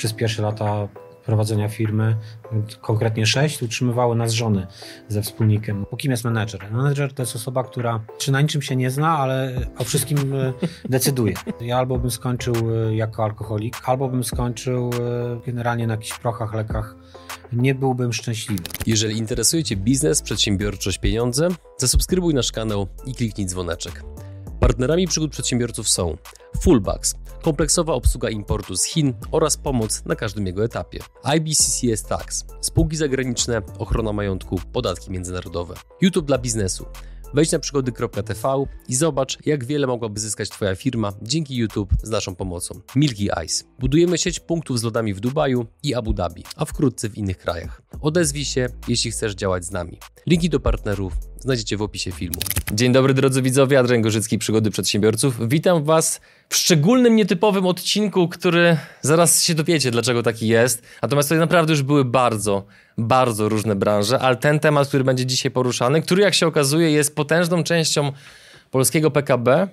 przez pierwsze lata prowadzenia firmy, konkretnie sześć, utrzymywały nas żony ze wspólnikiem. Po kim jest menedżer? Menedżer to jest osoba, która czy na niczym się nie zna, ale o wszystkim e, decyduje. Ja albo bym skończył e, jako alkoholik, albo bym skończył e, generalnie na jakichś prochach, lekach. Nie byłbym szczęśliwy. Jeżeli interesuje Cię biznes, przedsiębiorczość, pieniądze, zasubskrybuj nasz kanał i kliknij dzwoneczek. Partnerami przygód przedsiębiorców są Fullbacks, kompleksowa obsługa importu z Chin oraz pomoc na każdym jego etapie. IBCCS Tax, spółki zagraniczne, ochrona majątku, podatki międzynarodowe. YouTube dla biznesu. Wejdź na przygody.tv i zobacz, jak wiele mogłaby zyskać Twoja firma dzięki YouTube z naszą pomocą. Milky Ice. Budujemy sieć punktów z lodami w Dubaju i Abu Dhabi, a wkrótce w innych krajach. Odezwij się, jeśli chcesz działać z nami. Linki do partnerów znajdziecie w opisie filmu. Dzień dobry drodzy widzowie, Adrian Gorzycki, Przygody Przedsiębiorców. Witam Was w szczególnym, nietypowym odcinku, który zaraz się dowiecie, dlaczego taki jest. Natomiast to naprawdę już były bardzo, bardzo różne branże, ale ten temat, który będzie dzisiaj poruszany, który jak się okazuje jest potężną częścią polskiego PKB,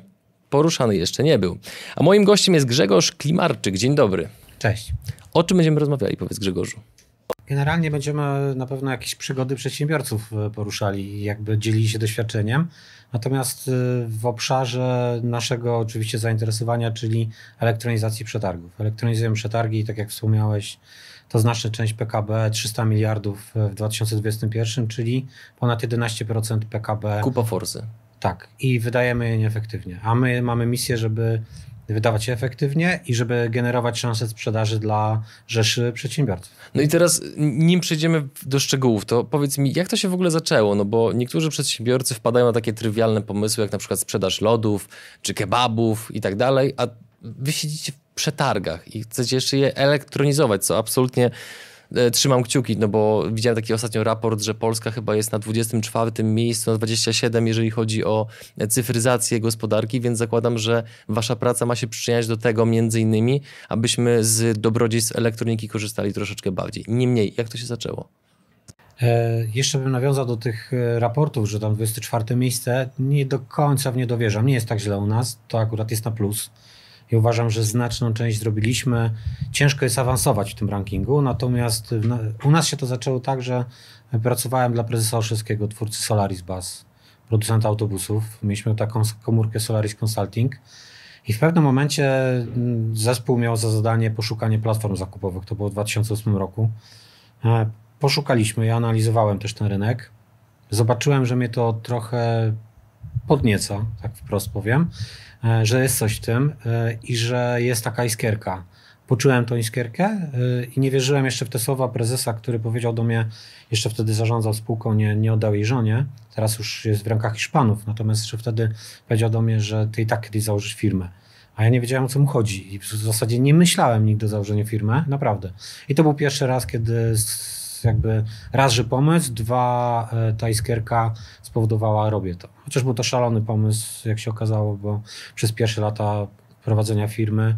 poruszany jeszcze nie był. A moim gościem jest Grzegorz Klimarczyk. Dzień dobry. Cześć. O czym będziemy rozmawiali, powiedz Grzegorzu? Generalnie będziemy na pewno jakieś przygody przedsiębiorców e, poruszali, jakby dzielili się doświadczeniem. Natomiast e, w obszarze naszego oczywiście zainteresowania, czyli elektronizacji przetargów. Elektronizujemy przetargi tak jak wspomniałeś, to znaczna część PKB 300 miliardów w 2021, czyli ponad 11% PKB. Kupa forsy. Tak, i wydajemy je nieefektywnie. A my mamy misję, żeby wydawać je efektywnie i żeby generować szanse sprzedaży dla rzeszy przedsiębiorców. No i teraz, nim przejdziemy do szczegółów, to powiedz mi, jak to się w ogóle zaczęło? No bo niektórzy przedsiębiorcy wpadają na takie trywialne pomysły, jak na przykład sprzedaż lodów, czy kebabów i tak dalej, a wy siedzicie w przetargach i chcecie jeszcze je elektronizować, co absolutnie trzymam kciuki, no bo widziałem taki ostatnio raport, że Polska chyba jest na 24 miejscu, na 27, jeżeli chodzi o cyfryzację gospodarki, więc zakładam, że wasza praca ma się przyczyniać do tego między innymi, abyśmy z dobrodziejstw elektroniki korzystali troszeczkę bardziej. Niemniej, jak to się zaczęło? E, jeszcze bym nawiązał do tych e, raportów, że tam 24 miejsce. Nie do końca w nie dowierzam. Nie jest tak źle u nas. To akurat jest na plus i uważam, że znaczną część zrobiliśmy. Ciężko jest awansować w tym rankingu, natomiast u nas się to zaczęło tak, że pracowałem dla prezesa Olszewskiego, twórcy Solaris Bus, producenta autobusów. Mieliśmy taką komórkę Solaris Consulting. I w pewnym momencie mm, zespół miał za zadanie poszukanie platform zakupowych. To było w 2008 roku. E, poszukaliśmy, ja analizowałem też ten rynek. Zobaczyłem, że mnie to trochę podnieca, tak wprost powiem. E, że jest coś w tym e, i że jest taka iskierka. Poczułem tą iskierkę e, i nie wierzyłem jeszcze w te słowa prezesa, który powiedział do mnie, jeszcze wtedy zarządzał spółką, nie, nie oddał jej żonie, teraz już jest w rękach Hiszpanów, natomiast jeszcze wtedy powiedział do mnie, że ty i tak kiedyś założysz firmę. A ja nie wiedziałem, o co mu chodzi i w zasadzie nie myślałem nigdy o założeniu firmy, naprawdę. I to był pierwszy raz, kiedy jakby raz, że pomysł, dwa, e, ta iskierka spowodowała, robię to. Chociaż był to szalony pomysł, jak się okazało, bo przez pierwsze lata prowadzenia firmy,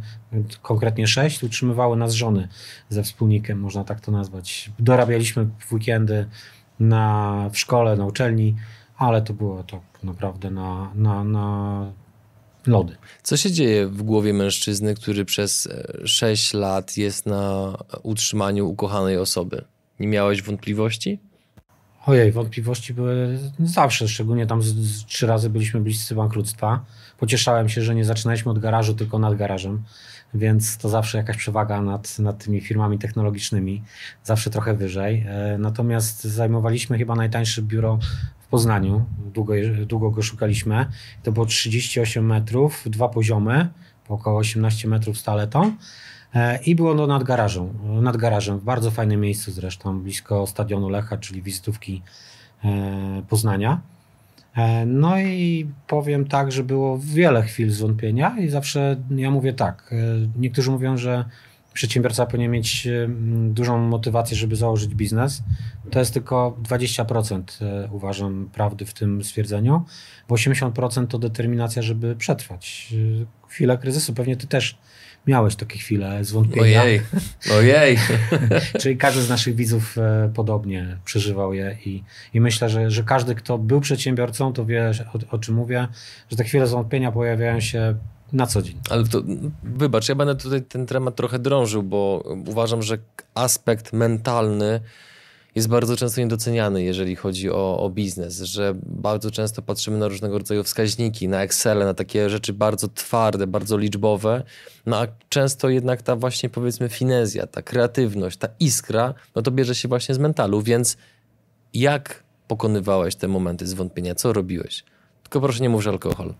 konkretnie sześć, utrzymywały nas żony ze wspólnikiem, można tak to nazwać. Dorabialiśmy w weekendy na, w szkole, na uczelni, ale to było to naprawdę na, na, na lody. Co się dzieje w głowie mężczyzny, który przez 6 lat jest na utrzymaniu ukochanej osoby? Nie miałeś wątpliwości? Ojej, wątpliwości były zawsze, szczególnie tam z, z, trzy razy byliśmy bliscy bankructwa. Pocieszałem się, że nie zaczynaliśmy od garażu, tylko nad garażem, więc to zawsze jakaś przewaga nad, nad tymi firmami technologicznymi, zawsze trochę wyżej. E, natomiast zajmowaliśmy chyba najtańsze biuro w Poznaniu, długo, długo go szukaliśmy. To było 38 metrów, dwa poziomy, po około 18 metrów z taletą. E, I było to nad garażem, nad garażem, w bardzo fajnym miejscu zresztą, blisko stadionu Lecha, czyli wizytówki e, Poznania. E, no i powiem tak, że było wiele chwil zwątpienia i zawsze ja mówię tak. Niektórzy mówią, że przedsiębiorca powinien mieć dużą motywację, żeby założyć biznes. To jest tylko 20% uważam prawdy w tym stwierdzeniu, bo 80% to determinacja, żeby przetrwać. Chwilę kryzysu, pewnie ty też miałeś takie chwile zwątpienia. Ojej, ojej. Czyli każdy z naszych widzów e, podobnie przeżywał je i, i myślę, że, że każdy, kto był przedsiębiorcą, to wie o, o czym mówię, że te chwile zwątpienia pojawiają się na co dzień. Ale to, wybacz, ja będę tutaj ten temat trochę drążył, bo uważam, że aspekt mentalny jest bardzo często niedoceniany, jeżeli chodzi o, o biznes, że bardzo często patrzymy na różnego rodzaju wskaźniki, na Excel, na takie rzeczy bardzo twarde, bardzo liczbowe, no a często jednak ta właśnie powiedzmy finezja, ta kreatywność, ta iskra, no to bierze się właśnie z mentalu, więc jak pokonywałeś te momenty zwątpienia? Co robiłeś? Tylko proszę nie mówić alkohol.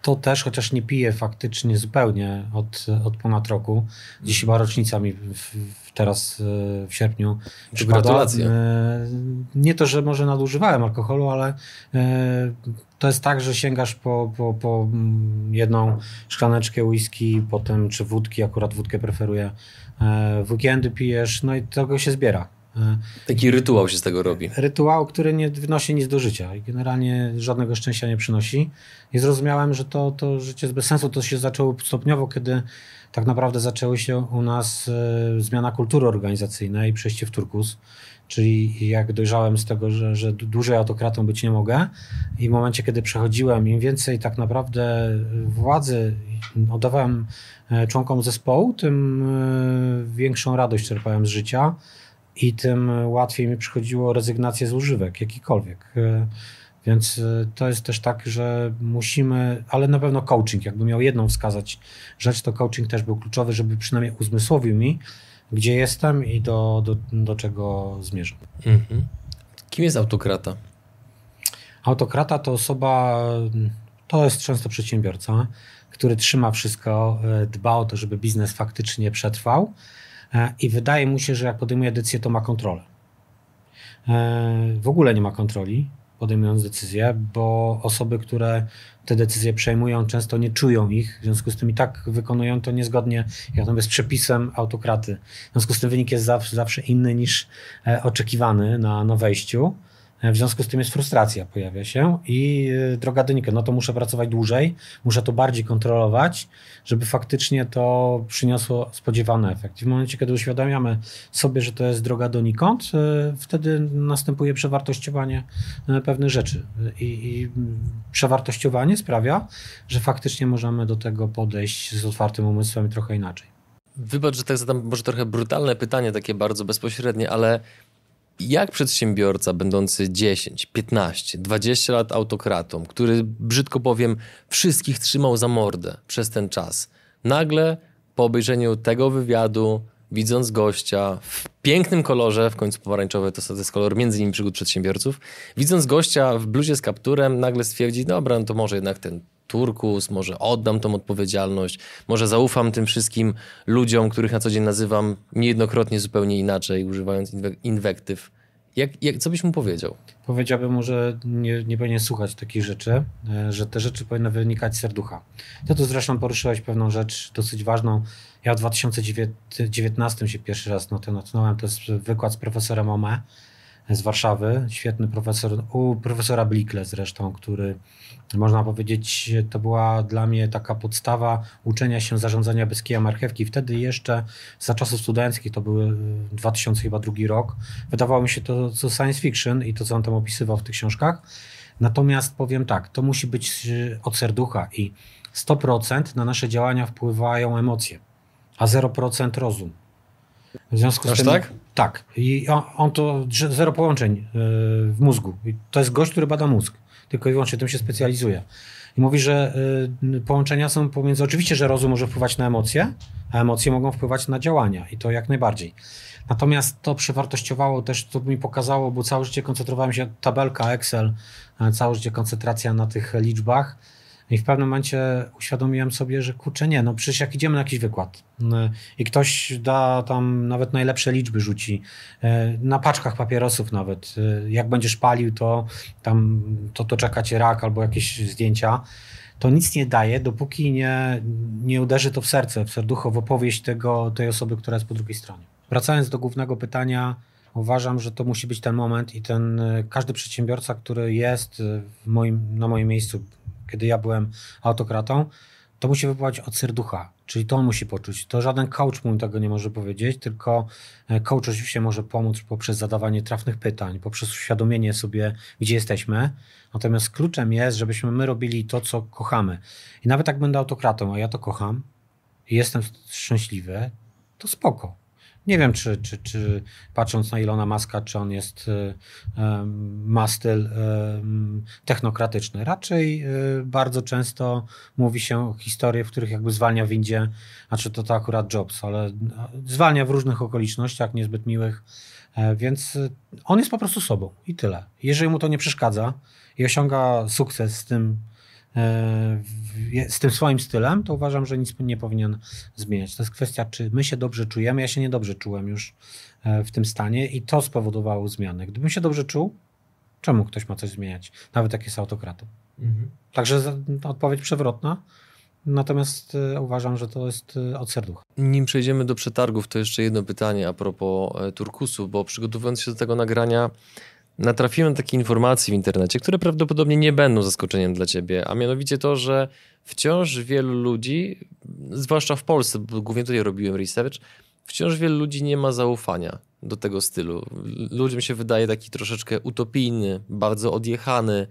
E, to też, chociaż nie piję faktycznie zupełnie od, od ponad roku. Dziś chyba rocznica mi w, teraz e, w sierpniu przypada. Gratulacje. E, nie to, że może nadużywałem alkoholu, ale to jest tak, że sięgasz po, po, po jedną szklaneczkę whisky, potem czy wódki, akurat wódkę preferuję. W weekendy pijesz, no i tego się zbiera. Taki rytuał się z tego robi. Rytuał, który nie wnosi nic do życia i generalnie żadnego szczęścia nie przynosi. I zrozumiałem, że to, to życie bez sensu. To się zaczęło stopniowo, kiedy tak naprawdę zaczęły się u nas e, zmiana kultury organizacyjnej, przejście w turkus. Czyli jak dojrzałem z tego, że, że dłużej autokratą być nie mogę i w momencie, kiedy przechodziłem, im więcej tak naprawdę władzy oddawałem e, członkom zespołu, tym e, większą radość czerpałem z życia i tym łatwiej mi przychodziło rezygnację z używek, jakikolwiek. E, więc e, to jest też tak, że musimy, ale na pewno coaching, jakby miał jedną wskazać rzecz, to coaching też był kluczowy, żeby przynajmniej uzmysłowił mi, gdzie jestem i do, do, do czego zmierzam. Mhm. Kim jest autokrata? Autokrata to osoba, to jest często przedsiębiorca, który trzyma wszystko, e, dba o to, żeby biznes faktycznie przetrwał i wydaje mu się, że jak podejmuje decyzję, to ma kontrolę. E, w ogóle nie ma kontroli podejmując decyzje, bo osoby, które te decyzje przejmują, często nie czują ich, w związku z tym i tak wykonują to niezgodnie jak to z przepisem autokraty. W związku z tym wynik jest zawsze, zawsze inny niż e, oczekiwany na, na wejściu. W związku z tym jest frustracja, pojawia się i y, droga do no to muszę pracować dłużej, muszę to bardziej kontrolować, żeby faktycznie to przyniosło spodziewany efekt. I w momencie, kiedy uświadamiamy sobie, że to jest droga donikąd, y, wtedy następuje przewartościowanie y, pewnych rzeczy. I, I przewartościowanie sprawia, że faktycznie możemy do tego podejść z otwartym umysłem i trochę inaczej. Wybacz, że tak zadam może trochę brutalne pytanie, takie bardzo bezpośrednie, ale jak przedsiębiorca będący 10, 15, 20 lat autokratą, który brzydko powiem, wszystkich trzymał za mordę przez ten czas, nagle po obejrzeniu tego wywiadu, widząc gościa w pięknym kolorze, w końcu pomarańczowy to jest kolor między innymi przygód przedsiębiorców, widząc gościa w bluzie z kapturem, nagle stwierdzi, dobra, no to może jednak ten turkus, może oddam tą odpowiedzialność, może zaufam tym wszystkim ludziom, których na co dzień nazywam niejednokrotnie zupełnie inaczej, używając inwektyw. Jak, jak, co byś mu powiedział? Powiedziałbym mu, że nie, nie powinien słuchać takich rzeczy, e, że te rzeczy powinny wynikać z serducha. Ty tu zresztą poruszyłeś pewną rzecz dosyć ważną. Ja w 2019 się pierwszy raz na to natknąłem. To jest wykład z profesorem Ome z Warszawy, świetny profesor, u profesora Blikle zresztą, który można powiedzieć, to była dla mnie taka podstawa uczenia się zarządzania bez kija marchewki. Wtedy jeszcze za czasów studenckich, to były 2002 rok, wydawało mi się to co science fiction i to, co on tam opisywał w tych książkach. Natomiast powiem tak, to musi być od serducha i 100% na nasze działania wpływają emocje, a 0% rozum. W związku Aż z tym. tak? Tak. I on, on to zero połączeń e, w mózgu. I to jest gość, który bada mózg. Tylko i wyłącznie tym się specjalizuje. I mówi, że e, połączenia są pomiędzy. Oczywiście, że rozum może wpływać na emocje, a emocje mogą wpływać na działania i to jak najbardziej. Natomiast to przewartościowało też, to mi pokazało, bo całe życie koncentrowałem się, tabelka Excel, e, całe życie koncentracja na tych liczbach i w pewnym momencie uświadomiłem sobie, że kurczę nie, no przecież jak idziemy na jakiś wykład no, i ktoś da tam nawet najlepsze liczby rzuci, e, na paczkach papierosów nawet, e, jak będziesz palił, to tam to, to czeka cię rak albo jakieś zdjęcia, to nic nie daje, dopóki nie, nie uderzy to w serce, w serducho, w opowieść tego, tej osoby, która jest po drugiej stronie. Wracając do głównego pytania, uważam, że to musi być ten moment i ten e, każdy przedsiębiorca, który jest moim, na moim miejscu, kiedy ja byłem autokratą, to musi wypływać od serducha, czyli to on musi poczuć. To żaden coach mu tego nie może powiedzieć, tylko e, coach oczywiście może pomóc poprzez zadawanie trafnych pytań, poprzez uświadomienie sobie, gdzie jesteśmy. Natomiast kluczem jest, żebyśmy my robili to, co kochamy. I nawet jak będę autokratą, a ja to kocham i jestem szczęśliwy, to spoko. Nie wiem, czy, czy, czy patrząc na Ilona Maska, czy on jest, um, ma styl technokratyczny. Raczej um, bardzo często mówi się historie, w których jakby zwalnia w windzie, znaczy to to akurat Jobs, ale zwalnia w różnych okolicznościach niezbyt miłych, więc on jest po prostu sobą i tyle. Jeżeli mu to nie przeszkadza i osiąga sukces z tym, z tym swoim stylem, to uważam, że nic nie powinien zmieniać. To jest kwestia, czy my się dobrze czujemy. Ja się niedobrze czułem już e, w tym stanie i to spowodowało zmiany. Gdybym się dobrze czuł, czemu ktoś ma coś zmieniać? Nawet jak jest autokratą. Mhm. Także odpowiedź przewrotna. Natomiast e, uważam, że to jest e, od serducha. Nim przejdziemy do przetargów, to jeszcze jedno pytanie a propos turkusu, bo przygotowując się do tego nagrania, natrafiłem na takie informacje w internecie, które prawdopodobnie nie będą zaskoczeniem dla ciebie, a mianowicie to, że wciąż wielu ludzi, zwłaszcza w Polsce, bo głównie tutaj robiłem research, wciąż wielu ludzi nie ma zaufania do tego stylu. Ludziom się wydaje taki troszeczkę utopijny, bardzo odjechany.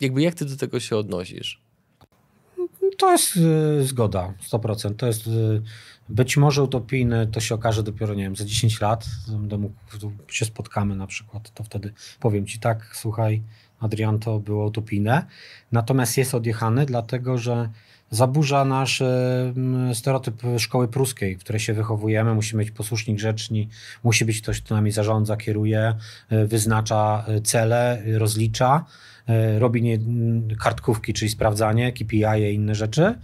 Jakby jak ty do tego się odnosisz? To jest y, zgoda, 100%. To jest y, być może utopijny, to się okaże dopiero, nie wiem, za 10 lat, będę mógł, się spotkamy na przykład, to wtedy powiem ci tak, słuchaj, Adrian, to było utopijne. Natomiast jest odjechany, dlatego że zaburza nasz stereotyp szkoły pruskiej, w której się wychowujemy. Musi być posłuszni, grzeczni, musi być ktoś, kto nami zarządza, kieruje, y, wyznacza cele, rozlicza E, robi nie, kartkówki, czyli sprawdzanie, KPI i inne rzeczy e,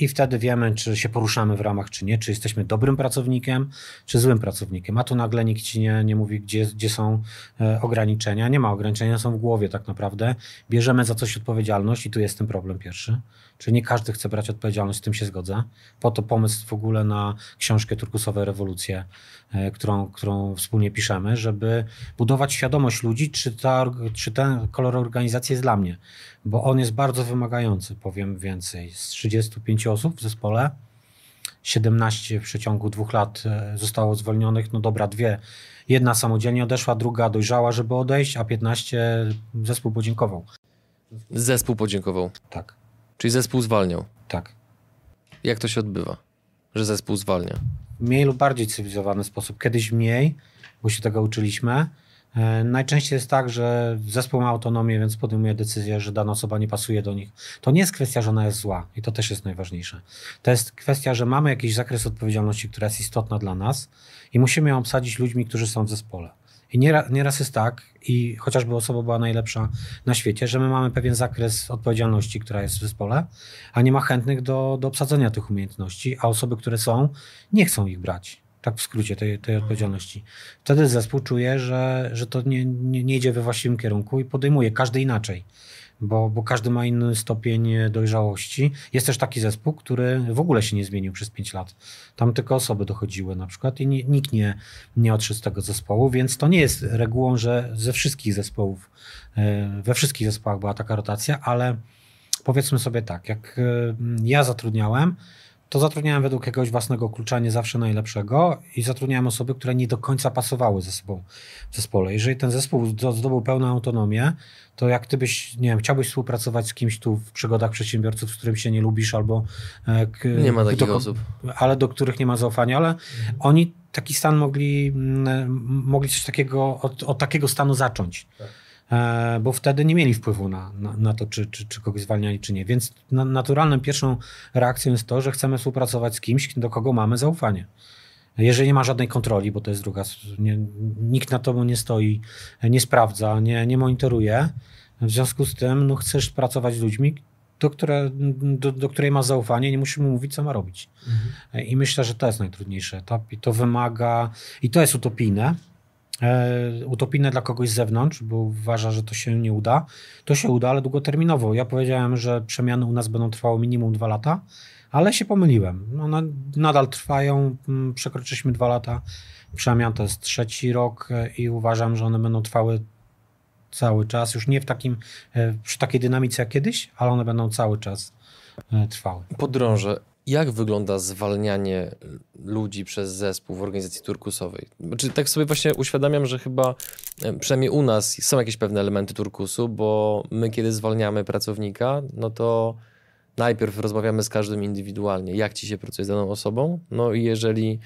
i wtedy wiemy, czy się poruszamy w ramach, czy nie, czy jesteśmy dobrym pracownikiem, czy złym pracownikiem. A tu nagle nikt ci nie, nie mówi, gdzie, gdzie są e, ograniczenia. Nie ma ograniczenia, są w głowie tak naprawdę. Bierzemy za coś odpowiedzialność i tu jest ten problem pierwszy. Czyli nie każdy chce brać odpowiedzialność, z tym się zgodzę. Po to pomysł w ogóle na książkę Turkusowe Rewolucje, e, którą, którą wspólnie piszemy, żeby budować świadomość ludzi, czy, ta, czy ten kolor organizacji jest dla mnie. Bo on jest bardzo wymagający, powiem więcej. Z 35 osób w zespole, 17 w przeciągu dwóch lat e, zostało zwolnionych, no dobra, dwie. Jedna samodzielnie odeszła, druga dojrzała, żeby odejść, a 15 zespół podziękował. Zespół podziękował. Tak. Czyli zespół zwalniał. Tak. Jak to się odbywa, że zespół zwalnia? W mniej lub bardziej cywilizowany sposób. Kiedyś mniej, bo się tego uczyliśmy. E, najczęściej jest tak, że zespół ma autonomię, więc podejmuje decyzję, że dana osoba nie pasuje do nich. To nie jest kwestia, że ona jest zła i to też jest najważniejsze. To jest kwestia, że mamy jakiś zakres odpowiedzialności, która jest istotna dla nas i musimy ją obsadzić ludźmi, którzy są w zespole. I nieraz, nieraz jest tak, i chociażby osoba była najlepsza na świecie, że my mamy pewien zakres odpowiedzialności, która jest w zespole, a nie ma chętnych do, do obsadzenia tych umiejętności, a osoby, które są, nie chcą ich brać. Tak w skrócie tej, tej odpowiedzialności. Wtedy zespół czuje, że, że to nie, nie, nie idzie we właściwym kierunku i podejmuje każdy inaczej bo, bo każdy ma inny stopień dojrzałości. Jest też taki zespół, który w ogóle się nie zmienił przez 5 lat. Tam tylko osoby dochodziły na przykład i nie, nikt nie, nie odszedł z tego zespołu, więc to nie jest regułą, że ze wszystkich zespołów, e, we wszystkich zespołach była taka rotacja, ale powiedzmy sobie tak, jak e, ja zatrudniałem, to zatrudniałem według jakiegoś własnego klucza, nie zawsze najlepszego i zatrudniałem osoby, które nie do końca pasowały ze sobą w zespole. Jeżeli ten zespół zdobył pełną autonomię, to jak ty byś, nie wiem, chciałbyś współpracować z kimś tu w przygodach przedsiębiorców, z którym się nie lubisz albo... E, nie ma takich do, osób. Ale do których nie ma zaufania, ale mhm. oni taki stan mogli, mogli coś takiego, od, od takiego stanu zacząć. Tak. E, bo wtedy nie mieli wpływu na, na, na to, czy, czy, czy kogoś zwalniali, czy nie. Więc na, naturalną pierwszą reakcją jest to, że chcemy współpracować z kimś, do kogo mamy zaufanie. Jeżeli nie ma żadnej kontroli, bo to jest druga, nie, nikt na tobą nie stoi, nie sprawdza, nie, nie monitoruje, w związku z tym no, chcesz pracować z ludźmi, do, które, do, do której ma zaufanie, nie musimy mówić, co ma robić. Mhm. I myślę, że to jest najtrudniejszy etap i to wymaga, i to jest utopijne, utopijne dla kogoś z zewnątrz, bo uważa, że to się nie uda. To się uda, ale długoterminowo. Ja powiedziałem, że przemiany u nas będą trwały minimum dwa lata, ale się pomyliłem. One nadal trwają, mm, przekroczyliśmy dwa lata przemian, to jest trzeci rok e, i uważam, że one będą trwały cały czas, już nie w takim, e, przy takiej dynamice jak kiedyś, ale one będą cały czas trwały. Podrążę. Jak wygląda zwalnianie ludzi przez zespół w organizacji turkusowej? Czy tak sobie właśnie uświadamiam, że chyba przynajmniej u nas są jakieś pewne elementy turkusu, bo my kiedy zwalniamy pracownika, no to najpierw rozmawiamy z każdym indywidualnie, jak ci się pracuje z daną osobą. No i jeżeli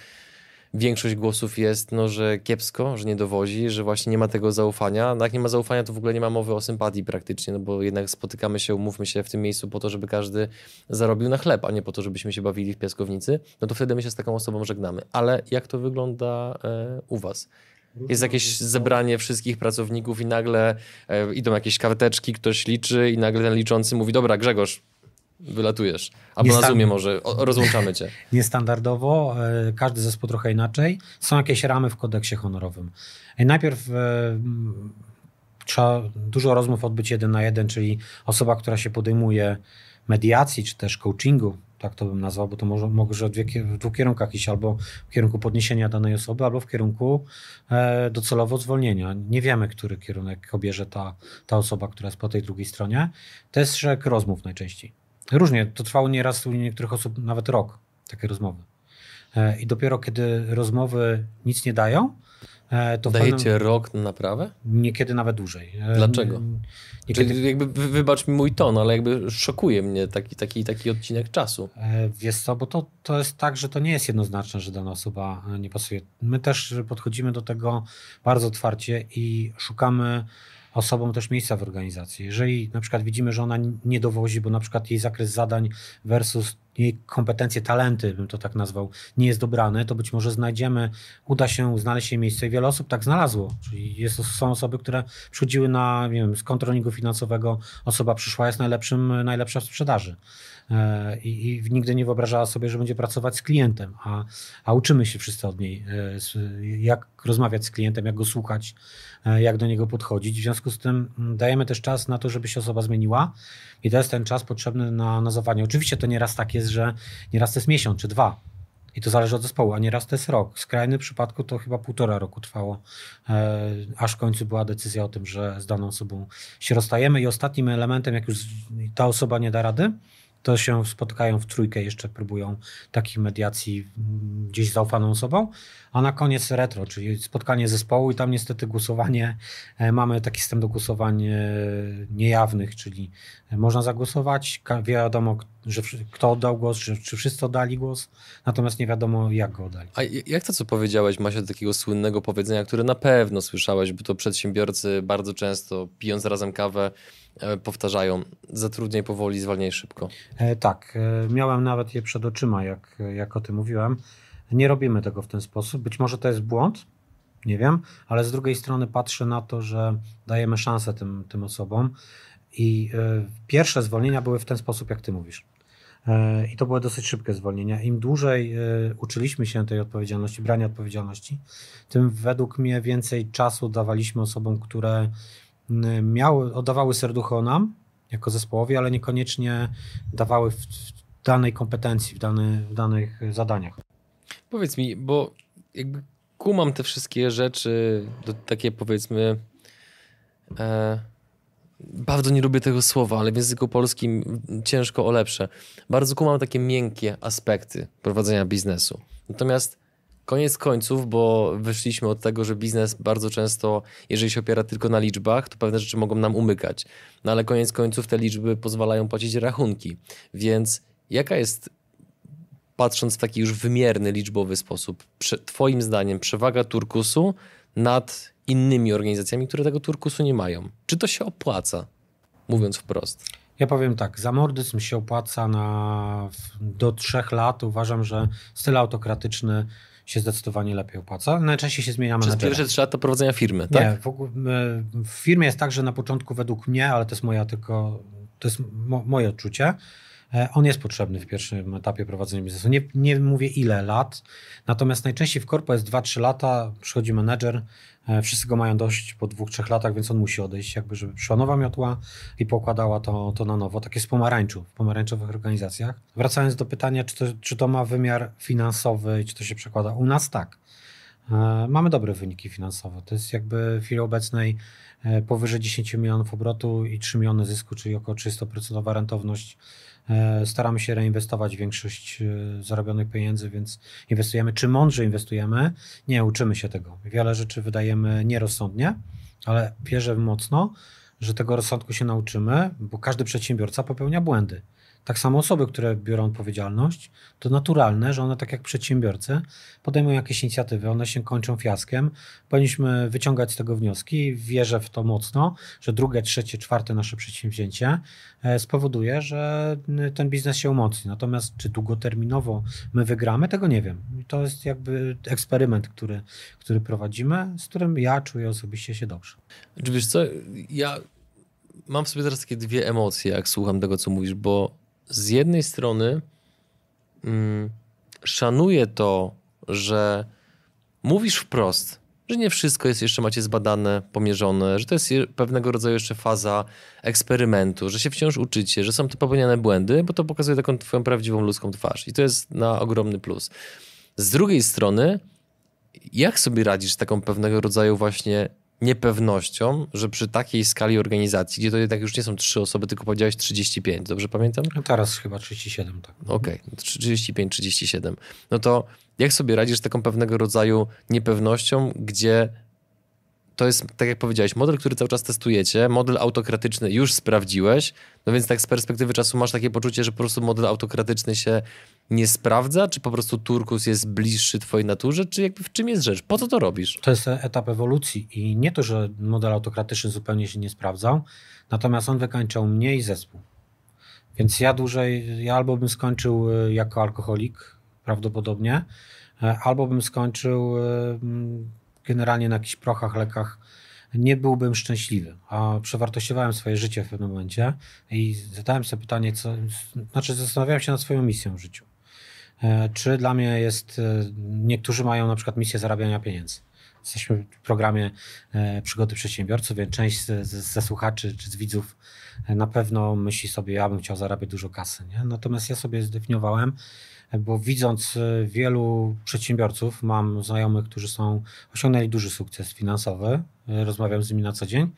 większość głosów jest, no, że kiepsko, że nie dowozi, że właśnie nie ma tego zaufania. No, jak nie ma zaufania, to w ogóle nie ma mowy o sympatii praktycznie, no bo jednak spotykamy się, umówmy się w tym miejscu po to, żeby każdy zarobił na chleb, a nie po to, żebyśmy się bawili w piaskownicy. No to wtedy my się z taką osobą żegnamy. Ale jak to wygląda e, u was? Jest jakieś zebranie wszystkich pracowników i nagle e, idą jakieś karteczki, ktoś liczy i nagle ten liczący mówi, dobra Grzegorz, wylatujesz. Albo na Zoomie może, o, rozłączamy cię. Niestandardowo, e, każdy zespół trochę inaczej. Są jakieś ramy w kodeksie honorowym. I najpierw e, trzeba dużo rozmów odbyć jeden na jeden, czyli osoba, która się podejmuje mediacji, czy też coachingu, tak to bym nazwał, bo to może, może w dwóch kierunkach iść, albo w kierunku podniesienia danej osoby, albo w kierunku e, docelowo zwolnienia. Nie wiemy, który kierunek obierze ta, ta osoba, która jest po tej drugiej stronie. To jest szereg rozmów najczęściej. Różnie, to trwało nieraz u niektórych osób nawet rok, takie rozmowy. E, I dopiero kiedy rozmowy nic nie dają, e, to Dajecie pewnym, rok na naprawę? Niekiedy nawet dłużej. E, Dlaczego? Niekiedy... Czyli jakby wybacz mi mój ton, ale jakby szokuje mnie taki, taki, taki odcinek czasu. Wiesz co, bo to, to jest tak, że to nie jest jednoznaczne, że dana osoba nie pasuje. My też podchodzimy do tego bardzo otwarcie i szukamy osobom też miejsca w organizacji. Jeżeli na przykład widzimy, że ona nie dowozi, bo na przykład jej zakres zadań versus jej kompetencje, talenty, bym to tak nazwał, nie jest dobrany, to być może znajdziemy, uda się znaleźć jej miejsce i wiele osób tak znalazło. Czyli jest, są osoby, które przychodziły na, nie wiem, z kontrolingu finansowego, osoba przyszła, jest najlepszym, najlepsza w sprzedaży. E, I, i, nigdy nie wyobrażała sobie, że będzie pracować z klientem, a, a uczymy się wszyscy od niej, e, jak rozmawiać z klientem, jak go słuchać, e, jak do niego podchodzić. W związku z tym mm, dajemy też czas na to, żeby się osoba zmieniła i to jest ten czas potrzebny na nazowanie. Oczywiście to nieraz tak jest, że nieraz to jest miesiąc czy dwa, i to zależy od zespołu, a nieraz to jest rok. W skrajnym przypadku to chyba półtora roku trwało, e, aż w końcu była decyzja o tym, że z daną osobą się rozstajemy. I ostatnim elementem, jak już ta osoba nie da rady, to się spotykają w trójkę, jeszcze próbują takich mediacji mm, gdzieś zaufaną osobą, a na koniec retro, czyli spotkanie zespołu i tam niestety głosowanie, e, mamy taki system do głosowań e, niejawnych, czyli można zagłosować, wiadomo, że kto oddał głos, czy wszyscy oddali głos, natomiast nie wiadomo jak go oddali. A jak to, co powiedziałeś, ma się do takiego słynnego powiedzenia, które na pewno słyszałeś, bo to przedsiębiorcy bardzo często pijąc razem kawę E, powtarzają, zatrudniaj powoli, zwalniaj szybko. E, tak, e, miałem nawet je przed oczyma, jak, jak o tym mówiłem. Nie robimy tego w ten sposób. Być może to jest błąd, nie wiem, ale z drugiej strony patrzę na to, że dajemy szansę tym, tym osobom i e, pierwsze zwolnienia były w ten sposób, jak ty mówisz. E, I to były dosyć szybkie zwolnienia. Im dłużej e, uczyliśmy się tej odpowiedzialności, brania odpowiedzialności, tym według mnie więcej czasu dawaliśmy osobom, które miały, oddawały serducho nam jako zespołowi, ale niekoniecznie dawały w, w danej kompetencji, w, dany, w danych zadaniach. Powiedz mi, bo jakby kumam te wszystkie rzeczy, do takie powiedzmy. E, bardzo nie lubię tego słowa, ale w języku polskim ciężko o lepsze. Bardzo kumam takie miękkie aspekty prowadzenia biznesu. Natomiast koniec końców, bo wyszliśmy od tego, że biznes bardzo często, jeżeli się opiera tylko na liczbach, to pewne rzeczy mogą nam umykać. No ale koniec końców te liczby pozwalają płacić rachunki. Więc jaka jest, patrząc w taki już wymierny, liczbowy sposób, Twoim zdaniem przewaga turkusu nad innymi organizacjami, które tego turkusu nie mają? Czy to się opłaca, mówiąc wprost? Ja powiem tak, zamordyzm się opłaca na, do trzech lat. Uważam, że styl autokratyczny się zdecydowanie lepiej opłaca. Najczęściej się zmienia menedżera. Przez pierwsze trzy lata prowadzenia firmy, tak? Nie, w, ogóle, w firmie jest tak, że na początku według mnie, ale to jest moja tylko, to jest mo, moje odczucie, e, on jest potrzebny w pierwszym etapie prowadzenia biznesu. Nie, nie mówię ile lat, natomiast najczęściej w korpo jest 2-3 lata, przychodzi menedżer, E, wszyscy go mają dość po dwóch, trzech latach, więc on musi odejść, jakby żeby przyszła nowa miotła i pokładała to, to na nowo. Tak jest w pomarańczu, w pomarańczowych organizacjach. Wracając do pytania, czy to, czy to ma wymiar finansowy i czy to się przekłada? U nas tak. E, mamy dobre wyniki finansowe. To jest jakby w chwili obecnej e, powyżej 10 milionów obrotu i 3 miliony zysku, czyli około 300% rentowność E, staramy się reinwestować większość e, zarobionych pieniędzy, więc inwestujemy. Czy mądrze inwestujemy? Nie, uczymy się tego. Wiele rzeczy wydajemy nierozsądnie, ale wierzę mocno, że tego rozsądku się nauczymy, bo każdy przedsiębiorca popełnia błędy. Tak samo osoby, które biorą odpowiedzialność, to naturalne, że one, tak jak przedsiębiorcy, podejmują jakieś inicjatywy, one się kończą fiaskiem. Powinniśmy wyciągać z tego wnioski. Wierzę w to mocno, że drugie, trzecie, czwarte nasze przedsięwzięcie e, spowoduje, że ten biznes się umocni. Natomiast czy długoterminowo my wygramy, tego nie wiem. to jest jakby eksperyment, który, który prowadzimy, z którym ja czuję osobiście się dobrze. Czy wiesz co, ja mam w sobie teraz takie dwie emocje, jak słucham tego, co mówisz, bo z jednej strony mm, szanuję to, że mówisz wprost, że nie wszystko jest jeszcze macie zbadane, pomierzone, że to jest pewnego rodzaju jeszcze faza eksperymentu, że się wciąż uczycie, że są to popełniane błędy, bo to pokazuje taką twoją prawdziwą ludzką twarz i to jest na ogromny plus. Z drugiej strony, jak sobie radzisz z taką pewnego rodzaju właśnie niepewnością, że przy takiej skali organizacji, gdzie to jednak już nie są trzy osoby, tylko powiedziałeś 35, dobrze pamiętam? No teraz chyba 37, tak. Okej, okay, 35, 37. No to jak sobie radzisz z taką pewnego rodzaju niepewnością, gdzie to jest, tak jak powiedziałeś, model, który cały czas testujecie, model autokratyczny już sprawdziłeś, no więc tak z perspektywy czasu masz takie poczucie, że po prostu model autokratyczny się nie sprawdza, czy po prostu turkus jest bliższy twojej naturze, czy jakby w czym jest rzecz? Po co to robisz? To jest etap ewolucji i nie to, że model autokratyczny zupełnie się nie sprawdzał, natomiast on wykańczał mnie i zespół. Więc ja dłużej, ja albo bym skończył e, jako alkoholik, prawdopodobnie, e, albo bym skończył e, generalnie na jakichś prochach, lekach, nie byłbym szczęśliwy. A przewartościowałem swoje życie w pewnym momencie i zadałem sobie pytanie, co, znaczy zastanawiałem się nad swoją misją w życiu. E, czy dla mnie jest, e, niektórzy mają na przykład misję zarabiania pieniędzy. Jesteśmy w programie e, przygody przedsiębiorców, więc część ze słuchaczy czy z widzów na pewno myśli sobie, ja bym chciał zarabiać dużo kasy. Nie? Natomiast ja sobie zdefiniowałem, bo widząc e, wielu przedsiębiorców, mam znajomych, którzy są, osiągnęli duży sukces finansowy, e, rozmawiam z nimi na co dzień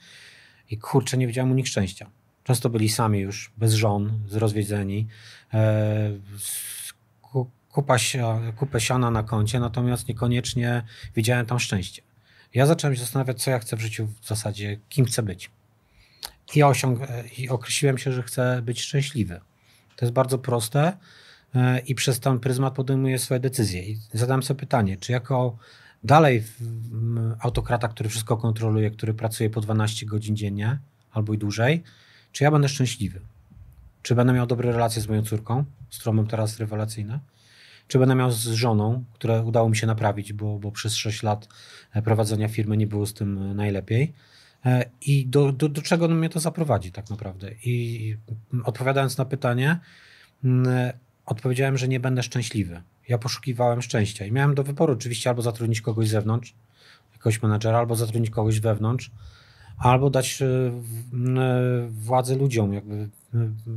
i kurczę, nie widziałem u nich szczęścia. Często byli sami już, bez żon, zrozwiedzeni, e, kupa, kupę siana na koncie, natomiast niekoniecznie widziałem tam szczęście. Ja zacząłem się zastanawiać, co ja chcę w życiu w zasadzie, kim chcę być. I, osiąg- i określiłem się, że chcę być szczęśliwy. To jest bardzo proste, i przez ten pryzmat podejmuje swoje decyzje. I zadam sobie pytanie, czy jako dalej autokrata, który wszystko kontroluje, który pracuje po 12 godzin dziennie albo i dłużej, czy ja będę szczęśliwy? Czy będę miał dobre relacje z moją córką, z którą mam teraz rewelacyjne? Czy będę miał z żoną, które udało mi się naprawić, bo, bo przez 6 lat e, prowadzenia firmy nie było z tym e, najlepiej? I do, do, do czego mnie to zaprowadzi tak naprawdę? I odpowiadając na pytanie, odpowiedziałem, że nie będę szczęśliwy. Ja poszukiwałem szczęścia i miałem do wyboru oczywiście albo zatrudnić kogoś z zewnątrz, jakiegoś menedżera, albo zatrudnić kogoś wewnątrz, albo dać e, e, władzę ludziom, jakby e,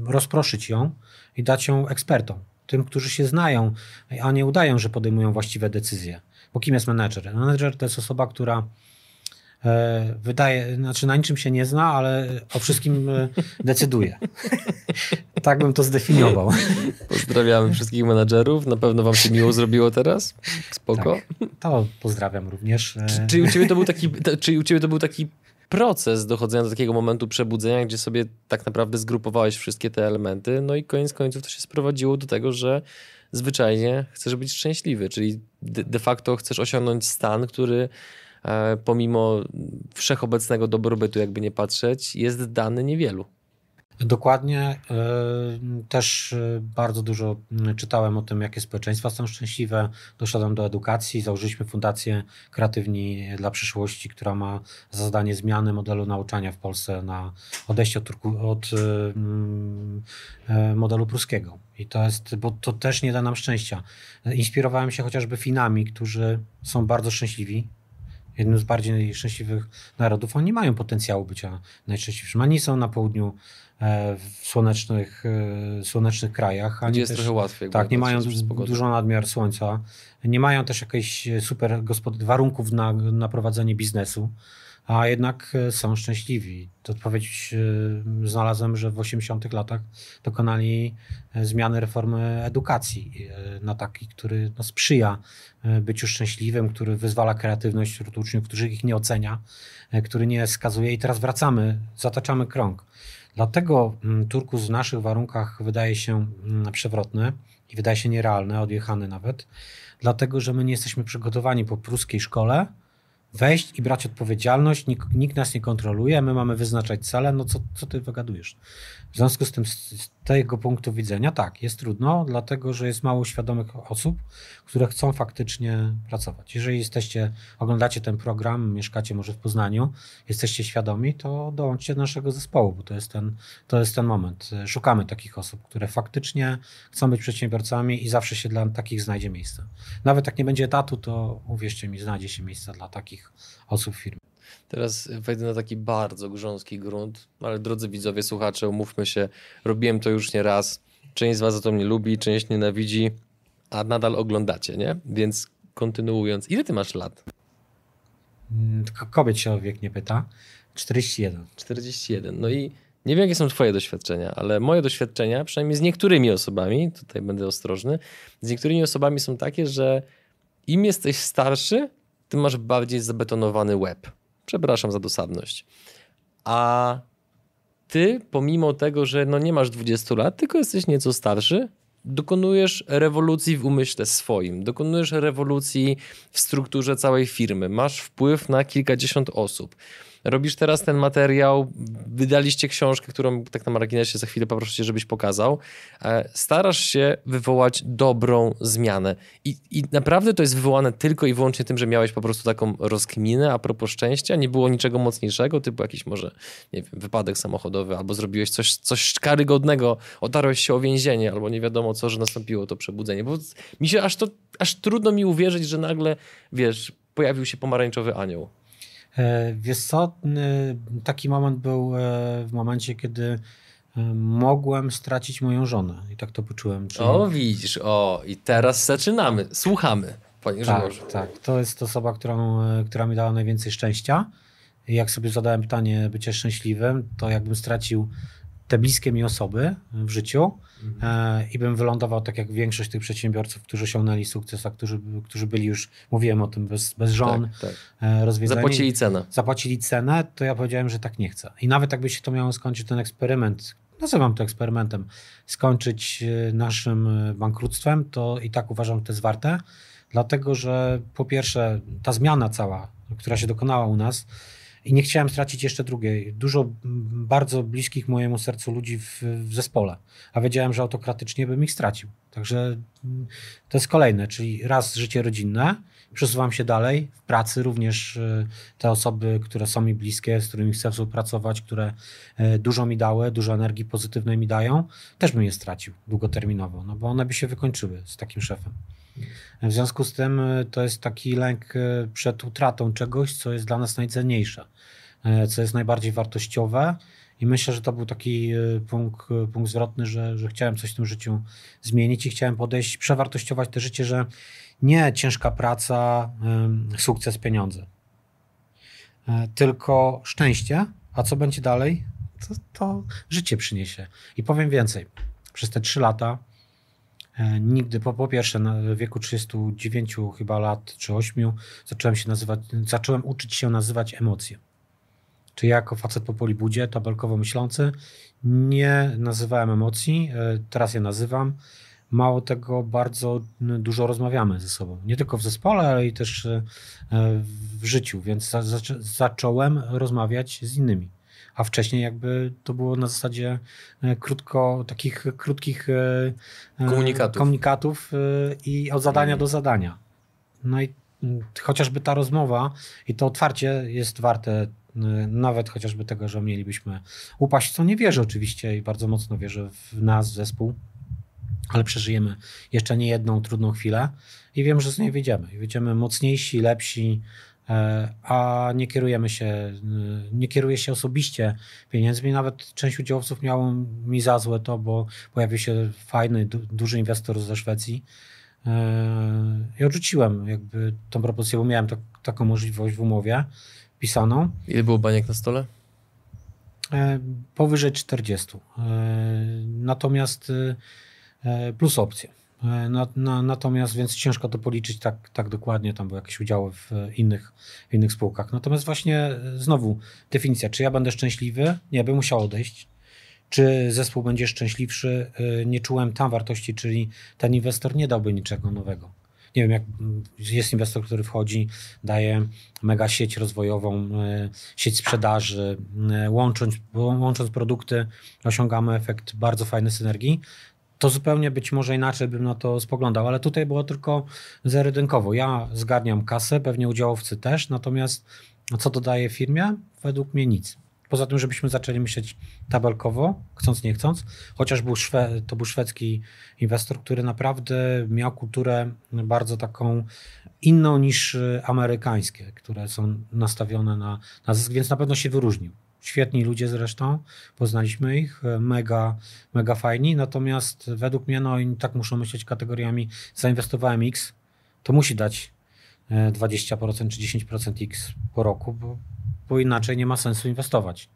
rozproszyć ją i dać ją ekspertom, tym, którzy się znają, a nie udają, że podejmują właściwe decyzje. Bo kim jest menedżer? Menedżer to jest osoba, która wydaje, znaczy na niczym się nie zna, ale o wszystkim e, decyduje. tak bym to zdefiniował. Pozdrawiamy wszystkich menadżerów. Na pewno wam się miło zrobiło teraz. Spoko. Tak, to pozdrawiam również. E, czy, czy, u ciebie to był taki, czy u ciebie to był taki proces dochodzenia do takiego momentu przebudzenia, gdzie sobie tak naprawdę zgrupowałeś wszystkie te elementy, no i koniec końców to się sprowadziło do tego, że zwyczajnie chcesz być szczęśliwy, czyli de, de facto chcesz osiągnąć stan, który E, pomimo wszechobecnego dobrobytu, jakby nie patrzeć, jest dany niewielu. Dokładnie. E, też e, bardzo dużo czytałem o tym, jakie społeczeństwa są szczęśliwe. Doszedłem do edukacji. Założyliśmy Fundację Kreatywni dla Przyszłości, która ma za zadanie zmiany modelu nauczania w Polsce na odejście od, od modelu pruskiego. I to jest, bo to też nie da nam szczęścia. Inspirowałem się chociażby Finami, którzy są bardzo szczęśliwi jednym z bardziej szczęśliwych narodów. Oni mają potencjału bycia najszczęśliwszym. Ani są na południu e, w słonecznych, e, słonecznych krajach. Gdzie jest też, trochę łatwiej. Tak, nie mają dużo nadmiar słońca. Nie mają też jakichś super warunków na, na prowadzenie biznesu. A jednak e, są szczęśliwi. To odpowiedź e, znalazłem, że w 80 latach dokonali e, zmiany reformy edukacji na taki, który no, sprzyja byciu szczęśliwym, który wyzwala kreatywność wśród uczniów, którzy ich nie ocenia, który nie skazuje i teraz wracamy, zataczamy krąg. Dlatego mm, Turkus w naszych warunkach wydaje się mm, przewrotny i wydaje się nierealny, odjechany nawet, dlatego że my nie jesteśmy przygotowani po pruskiej szkole, wejść i brać odpowiedzialność, nikt, nikt, nas nie kontroluje, my mamy wyznaczać cele, no co, co ty wygadujesz? W związku z tym, tego punktu widzenia, tak, jest trudno, dlatego że jest mało świadomych osób, które chcą faktycznie pracować. Jeżeli jesteście, oglądacie ten program, mieszkacie może w Poznaniu, jesteście świadomi, to dołączcie do naszego zespołu, bo to jest ten, to jest ten moment. Szukamy takich osób, które faktycznie chcą być przedsiębiorcami i zawsze się dla takich znajdzie miejsce. Nawet jak nie będzie etatu, to uwierzcie mi, znajdzie się miejsce dla takich osób w firmie. Teraz wejdę na taki bardzo grząski grunt, ale drodzy widzowie, słuchacze, umówmy się, robiłem to już nie raz. Część z was za to mnie lubi, część nienawidzi, a nadal oglądacie, nie? Więc kontynuując, ile ty masz lat? Mm, tylko kobiet się o wiek nie pyta. 41. 41. No i nie wiem, jakie są twoje doświadczenia, ale moje doświadczenia, przynajmniej z niektórymi osobami, tutaj będę ostrożny, z niektórymi osobami są takie, że im jesteś starszy, tym masz bardziej zabetonowany łeb. Przepraszam za dosadność. A ty, pomimo tego, że no nie masz 20 lat, tylko jesteś nieco starszy, dokonujesz rewolucji w umyśle swoim, dokonujesz rewolucji w strukturze całej firmy, masz wpływ na kilkadziesiąt osób robisz teraz ten materiał, wydaliście książkę, którą tak na marginesie za chwilę poproszę cię, żebyś pokazał. E, starasz się wywołać dobrą zmianę. I, I naprawdę to jest wywołane tylko i wyłącznie tym, że miałeś po prostu taką rozkminę a propos szczęścia, nie było niczego mocniejszego, typu jakiś może, nie wiem, wypadek samochodowy, albo zrobiłeś coś, coś karygodnego, otarłeś się o więzienie, albo nie wiadomo co, że nastąpiło to przebudzenie. Bo mi się aż to, aż trudno mi uwierzyć, że nagle, wiesz, pojawił się pomarańczowy anioł. E, wiesz co, taki moment był e, w momencie, kiedy e, mogłem stracić moją żonę i tak to poczułem. Czyli... O, widzisz, o i teraz zaczynamy, słuchamy, panie tak, Grzegorzu. Tak, to jest osoba, którą, która mi dała najwięcej szczęścia. I jak sobie zadałem pytanie bycie szczęśliwym, to jakbym stracił te bliskie mi osoby w życiu mhm. e, i bym wylądował tak jak większość tych przedsiębiorców, którzy osiągnęli sukces, a którzy, którzy byli już, mówiłem o tym, bez, bez żon, tak, tak. E, rozwiązani. Zapłacili cenę. Zapłacili cenę, to ja powiedziałem, że tak nie chcę. I nawet jakby się to miało skończyć, ten eksperyment, nazywam to eksperymentem, skończyć e, naszym bankructwem, to i tak uważam, że to jest warte, dlatego że po pierwsze ta zmiana cała, która się dokonała u nas, i nie chciałem stracić jeszcze drugiej. Dużo bardzo bliskich mojemu sercu ludzi w, w zespole, a wiedziałem, że autokratycznie bym ich stracił. Także to jest kolejne, czyli raz życie rodzinne, przesuwam się dalej, w pracy również e, te osoby, które są mi bliskie, z którymi chcę współpracować, które e, dużo mi dały, dużo energii pozytywnej mi dają, też bym je stracił długoterminowo, no bo one by się wykończyły z takim szefem. W związku z tym e, to jest taki lęk przed utratą czegoś, co jest dla nas najcenniejsze. E, co jest najbardziej wartościowe. I myślę, że to był taki e, punkt, e, punkt zwrotny, że, że chciałem coś w tym życiu zmienić i chciałem podejść, przewartościować to życie, że nie ciężka praca, sukces, pieniądze, tylko szczęście. A co będzie dalej? To, to życie przyniesie. I powiem więcej. Przez te trzy lata nigdy, po, po pierwsze, na wieku 39 chyba lat czy 8 zacząłem się nazywać, zacząłem uczyć się nazywać emocje. Czy ja jako facet po polibudzie, tabelkowo myślący, nie nazywałem emocji, e, teraz je nazywam. Mało tego, bardzo dużo rozmawiamy ze sobą. Nie tylko w zespole, ale i też e, w życiu, więc zacząłem rozmawiać z innymi. A wcześniej jakby to było na zasadzie e, krótko, takich krótkich komunikatów, komunikatów i od zadania mm. do zadania. No i chociażby ta rozmowa i to otwarcie jest warte nawet chociażby tego, że mielibyśmy upaść, co nie wierzę oczywiście i bardzo mocno wierzę w nas, zespół, ale przeżyjemy jeszcze nie jedną trudną chwilę i wiem, że z niej wyjdziemy. Wyjdziemy mocniejsi, lepsi, e, a nie kierujemy się, y, nie kieruje się osobiście pieniędzmi. Nawet część udziałowców miało mi za złe to, bo pojawił się fajny, duży inwestor ze Szwecji e, i odrzuciłem jakby tą propozycję, bo miałem to, taką możliwość w umowie wpisaną. Ile było baniek na stole? Powyżej 40. Natomiast plus opcje. Na, na, natomiast, więc ciężko to policzyć tak, tak dokładnie, tam były jakieś udziały w innych, w innych spółkach. Natomiast właśnie znowu definicja, czy ja będę szczęśliwy? Nie, bym musiał odejść. Czy zespół będzie szczęśliwszy? Nie czułem tam wartości, czyli ten inwestor nie dałby niczego nowego nie wiem, jak jest inwestor, który wchodzi, daje mega sieć rozwojową, e, sieć sprzedaży, e, łącząc, łącząc produkty, osiągamy efekt bardzo fajnej synergii. To zupełnie być może inaczej bym na to spoglądał, ale tutaj było tylko zero Ja zgarniam kasę, pewnie udziałowcy też, natomiast co dodaje firmie? Według mnie nic. Poza tym, żebyśmy zaczęli myśleć tabelkowo, chcąc nie chcąc, chociaż był Szwe to był szwedzki inwestor, który naprawdę miał kulturę bardzo taką inną niż amerykańskie, które są nastawione na, na zysk, więc na pewno się wyróżnił. Świetni ludzie zresztą, poznaliśmy ich, y, mega, mega fajni, natomiast według mnie no, oni tak muszą myśleć kategoriami zainwestowałem X, to musi dać 20% y, czy 10% X po roku, bo bo inaczej nie ma sensu inwestować.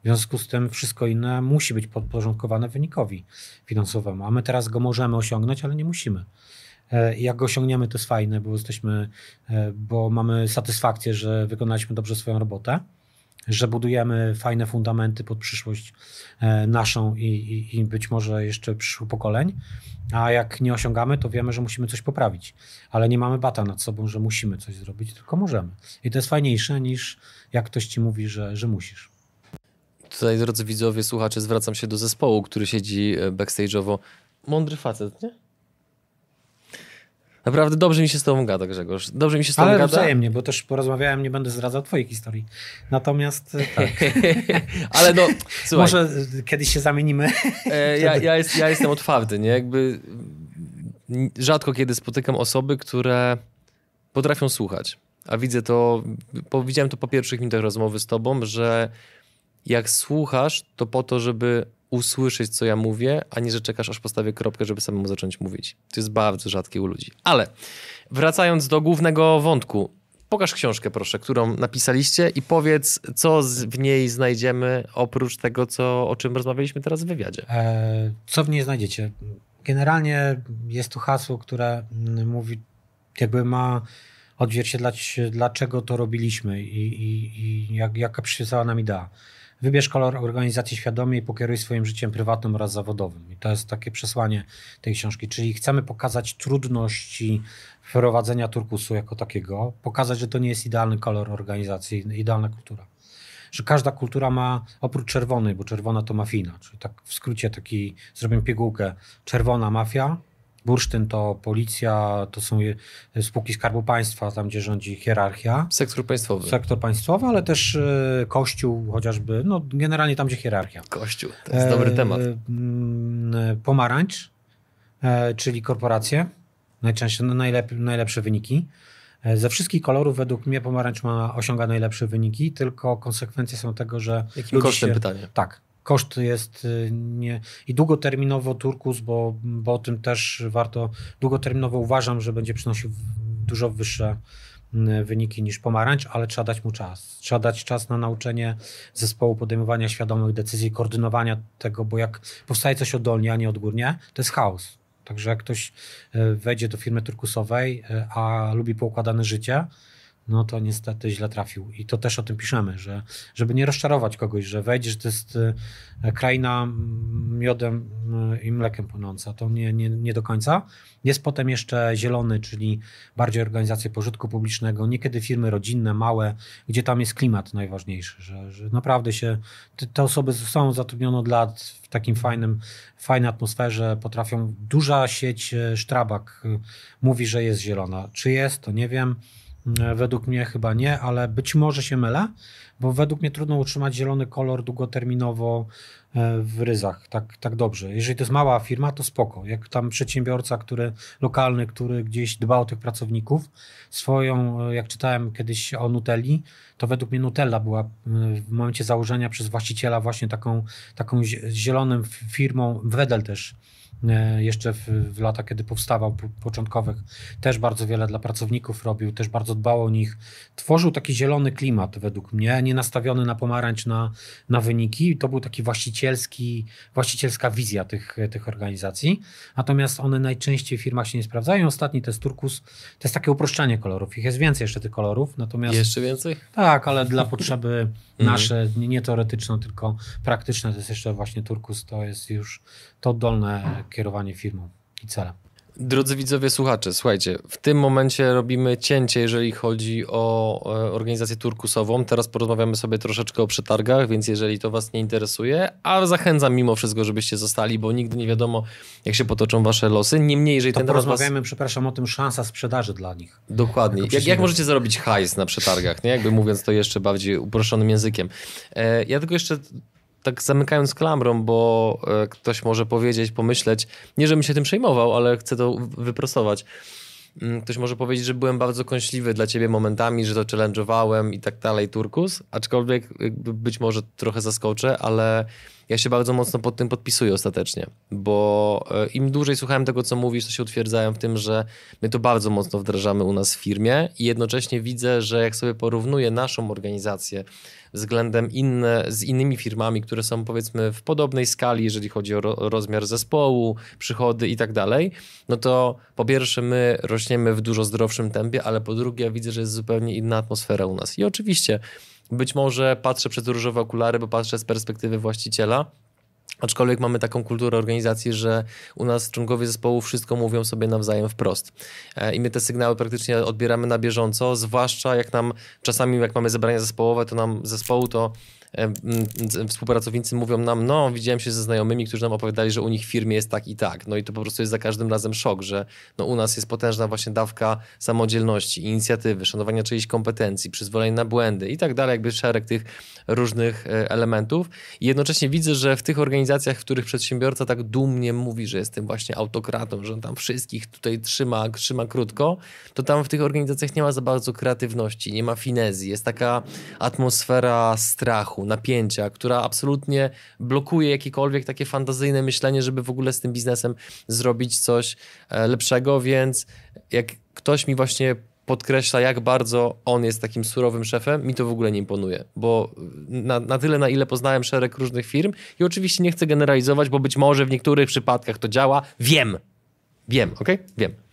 W związku z tym wszystko inne musi być podporządkowane wynikowi finansowemu, a my teraz go możemy osiągnąć, ale nie musimy. E, jak go osiągniemy, to jest fajne, bo jesteśmy, e, bo mamy satysfakcję, że wykonaliśmy dobrze swoją robotę, że budujemy fajne fundamenty pod przyszłość e, naszą i, i, i być może jeszcze przyszłych pokoleń. A jak nie osiągamy, to wiemy, że musimy coś poprawić. Ale nie mamy bata nad sobą, że musimy coś zrobić, tylko możemy. I to jest fajniejsze niż jak ktoś ci mówi, że, że musisz. Tutaj, drodzy widzowie, słuchacze, zwracam się do zespołu, który siedzi e, backstage'owo. Mądry facet, nie? Naprawdę dobrze mi się z tobą gada, Grzegorz. Dobrze mi się z tobą Ale gada. wzajemnie, bo też porozmawiałem, nie będę zdradzał twojej historii. Natomiast e, tak. Ale no, słuchaj. Może e, kiedyś się zamienimy. ja, ja, jest, ja jestem otwarty, nie? Jakby rzadko kiedy spotykam osoby, które potrafią słuchać. A widzę to, bo widziałem to po pierwszych minutach rozmowy z tobą, że jak słuchasz, to po to, żeby usłyszeć, co ja mówię, a nie, że czekasz, aż postawię kropkę, żeby samemu zacząć mówić. To jest bardzo rzadkie u ludzi. Ale wracając do głównego wątku, pokaż książkę, proszę, którą napisaliście i powiedz, co w niej znajdziemy, oprócz tego, co, o czym rozmawialiśmy teraz w wywiadzie. E, co w niej znajdziecie? Generalnie jest tu hasło, które mówi, jakby ma odzwierciedlać, dlaczego to robiliśmy i, i, i jak, jaka przyświecała nam idea. Wybierz kolor organizacji świadomie i pokieruj swoim życiem prywatnym oraz zawodowym. I to jest takie przesłanie tej książki. Czyli chcemy pokazać trudności wprowadzenia turkusu jako takiego, pokazać, że to nie jest idealny kolor organizacji, idealna kultura. Że każda kultura ma, oprócz czerwonej, bo czerwona to mafina, czyli tak w skrócie taki, zrobię pigułkę, czerwona mafia, Bursztyn to policja, to są spółki Skarbu Państwa, tam gdzie rządzi hierarchia. Sektor państwowy. Sektor państwowy, ale też e, Kościół chociażby, no generalnie tam gdzie hierarchia. Kościół, to jest dobry e, temat. Mm, pomarańcz, e, czyli korporacje, najczęściej najlep najlepsze wyniki. Ze wszystkich kolorów według mnie pomarańcz ma osiąga najlepsze wyniki, tylko konsekwencje są tego, że... Jakim kosztem się, pytanie? Tak, koszt jest y, nie... I długoterminowo turkus, bo, bo o tym też warto, długoterminowo uważam, że będzie przynosił dużo wyższe y, wyniki niż pomarańcz, ale trzeba dać mu czas. Trzeba dać czas na nauczenie zespołu podejmowania świadomych decyzji, koordynowania tego, bo jak powstaje coś oddolnie, a nie odgórnie, to jest chaos. Także jak ktoś y, wejdzie do firmy turkusowej, a lubi poukładane życie, no to niestety źle trafił. I to też o tym piszemy, że żeby nie rozczarować kogoś, że wejdziesz, to jest e, kraina miodem e, i mlekiem płynąca. To nie, nie, nie do końca. Jest potem jeszcze zielony, czyli bardziej organizacje pożytku publicznego, niekiedy firmy rodzinne, małe, gdzie tam jest klimat najważniejszy, że, że naprawdę się, te, osoby są zatrudnione od lat w takim fajnym, fajnej atmosferze, potrafią, duża sieć e, Strabak mówi, że jest zielona. Czy jest, to nie wiem według mnie chyba nie, ale być może się mylę, bo według mnie trudno utrzymać zielony kolor długoterminowo e, w ryzach tak, tak dobrze. Jeżeli to jest mała firma, to spoko. Jak tam przedsiębiorca, który lokalny, który gdzieś dba o tych pracowników, swoją, e, jak czytałem kiedyś o Nutelli, to według mnie Nutella była w momencie założenia przez właściciela właśnie taką, taką zieloną firmą, Wedel też e, jeszcze w, w latach, kiedy powstawał, początkowych, też bardzo wiele dla pracowników robił, też bardzo dbał o nich. Tworzył taki zielony klimat według mnie, nie nastawiony na pomarańcz, na, na wyniki. To był taki właścicielski, właścicielska wizja tych, tych organizacji. Natomiast one najczęściej w firmach się nie sprawdzają. Ostatni to jest Turkus, to jest takie uproszczenie kolorów. Ich jest więcej jeszcze tych kolorów. Natomiast, jeszcze więcej? Tak, ale dla potrzeby nasze, nie teoretyczne, tylko praktyczne, to jest jeszcze właśnie Turkus, to jest już to dolne kierowanie firmą i celem. Drodzy widzowie, słuchacze, słuchajcie, w tym momencie robimy cięcie, jeżeli chodzi o e, organizację turkusową. Teraz porozmawiamy sobie troszeczkę o przetargach, więc jeżeli to Was nie interesuje, a zachęcam mimo wszystko, żebyście zostali, bo nigdy nie wiadomo, jak się potoczą Wasze losy. Niemniej, jeżeli to ten porozmawiamy, was... przepraszam, o tym szansa sprzedaży dla nich. Dokładnie. Jak, jak, możecie zarobić hajs na przetargach, nie? Jakby mówiąc to jeszcze bardziej uproszczonym językiem. E, ja tylko jeszcze tak zamykając klamrą, bo e, ktoś może powiedzieć, pomyśleć, nie żebym się tym przejmował, ale chcę to wyprostować. Mm, ktoś może powiedzieć, że byłem bardzo kąśliwy dla ciebie momentami, że to challenge'owałem i tak dalej, Turkus, aczkolwiek być może trochę zaskoczę, ale ja się bardzo mocno pod tym podpisuję ostatecznie, bo e, im dłużej słuchałem tego, co mówisz, to się utwierdzałem w tym, że my to bardzo mocno wdrażamy u nas w firmie i jednocześnie widzę, że jak sobie porównuję naszą organizację względem inne, z innymi firmami, które są powiedzmy w podobnej skali, jeżeli chodzi o, ro, rozmiar zespołu, przychody i tak dalej, no to po pierwsze my rośniemy w dużo zdrowszym tempie, ale po drugie widzę, że jest zupełnie inna atmosfera u nas. I oczywiście być może patrzę przez różowe okulary, bo patrzę z perspektywy właściciela, Aczkolwiek mamy taką kulturę organizacji, że u nas członkowie zespołu wszystko mówią sobie nawzajem wprost. E, I my te sygnały praktycznie odbieramy na bieżąco, zwłaszcza jak nam czasami, jak mamy zebrania zespołowe, to nam zespołu to współpracownicy mówią nam, no widziałem się ze znajomymi, którzy nam opowiadali, że u nich w firmie jest tak i tak. No i to po prostu jest za każdym razem szok, że no, u nas jest potężna właśnie dawka samodzielności, inicjatywy, szanowania czyichś kompetencji, przyzwolenia na błędy i tak dalej, jakby szereg tych różnych e, elementów. I jednocześnie widzę, że w tych organizacjach, w których przedsiębiorca tak dumnie mówi, że jest tym właśnie autokratą, że on tam wszystkich tutaj trzyma, trzyma krótko, to tam w tych organizacjach nie ma za bardzo kreatywności, nie ma finezji, jest taka atmosfera strachu, napięcia, która absolutnie blokuje jakiekolwiek takie fantazyjne myślenie, żeby w ogóle z tym biznesem zrobić coś e, lepszego, więc jak ktoś mi właśnie podkreśla, jak bardzo on jest takim surowym szefem, mi to w ogóle nie imponuje, bo na, na, tyle, na ile poznałem szereg różnych firm i oczywiście nie chcę generalizować, bo być może w niektórych przypadkach to działa, wiem, wiem, ok? Wiem.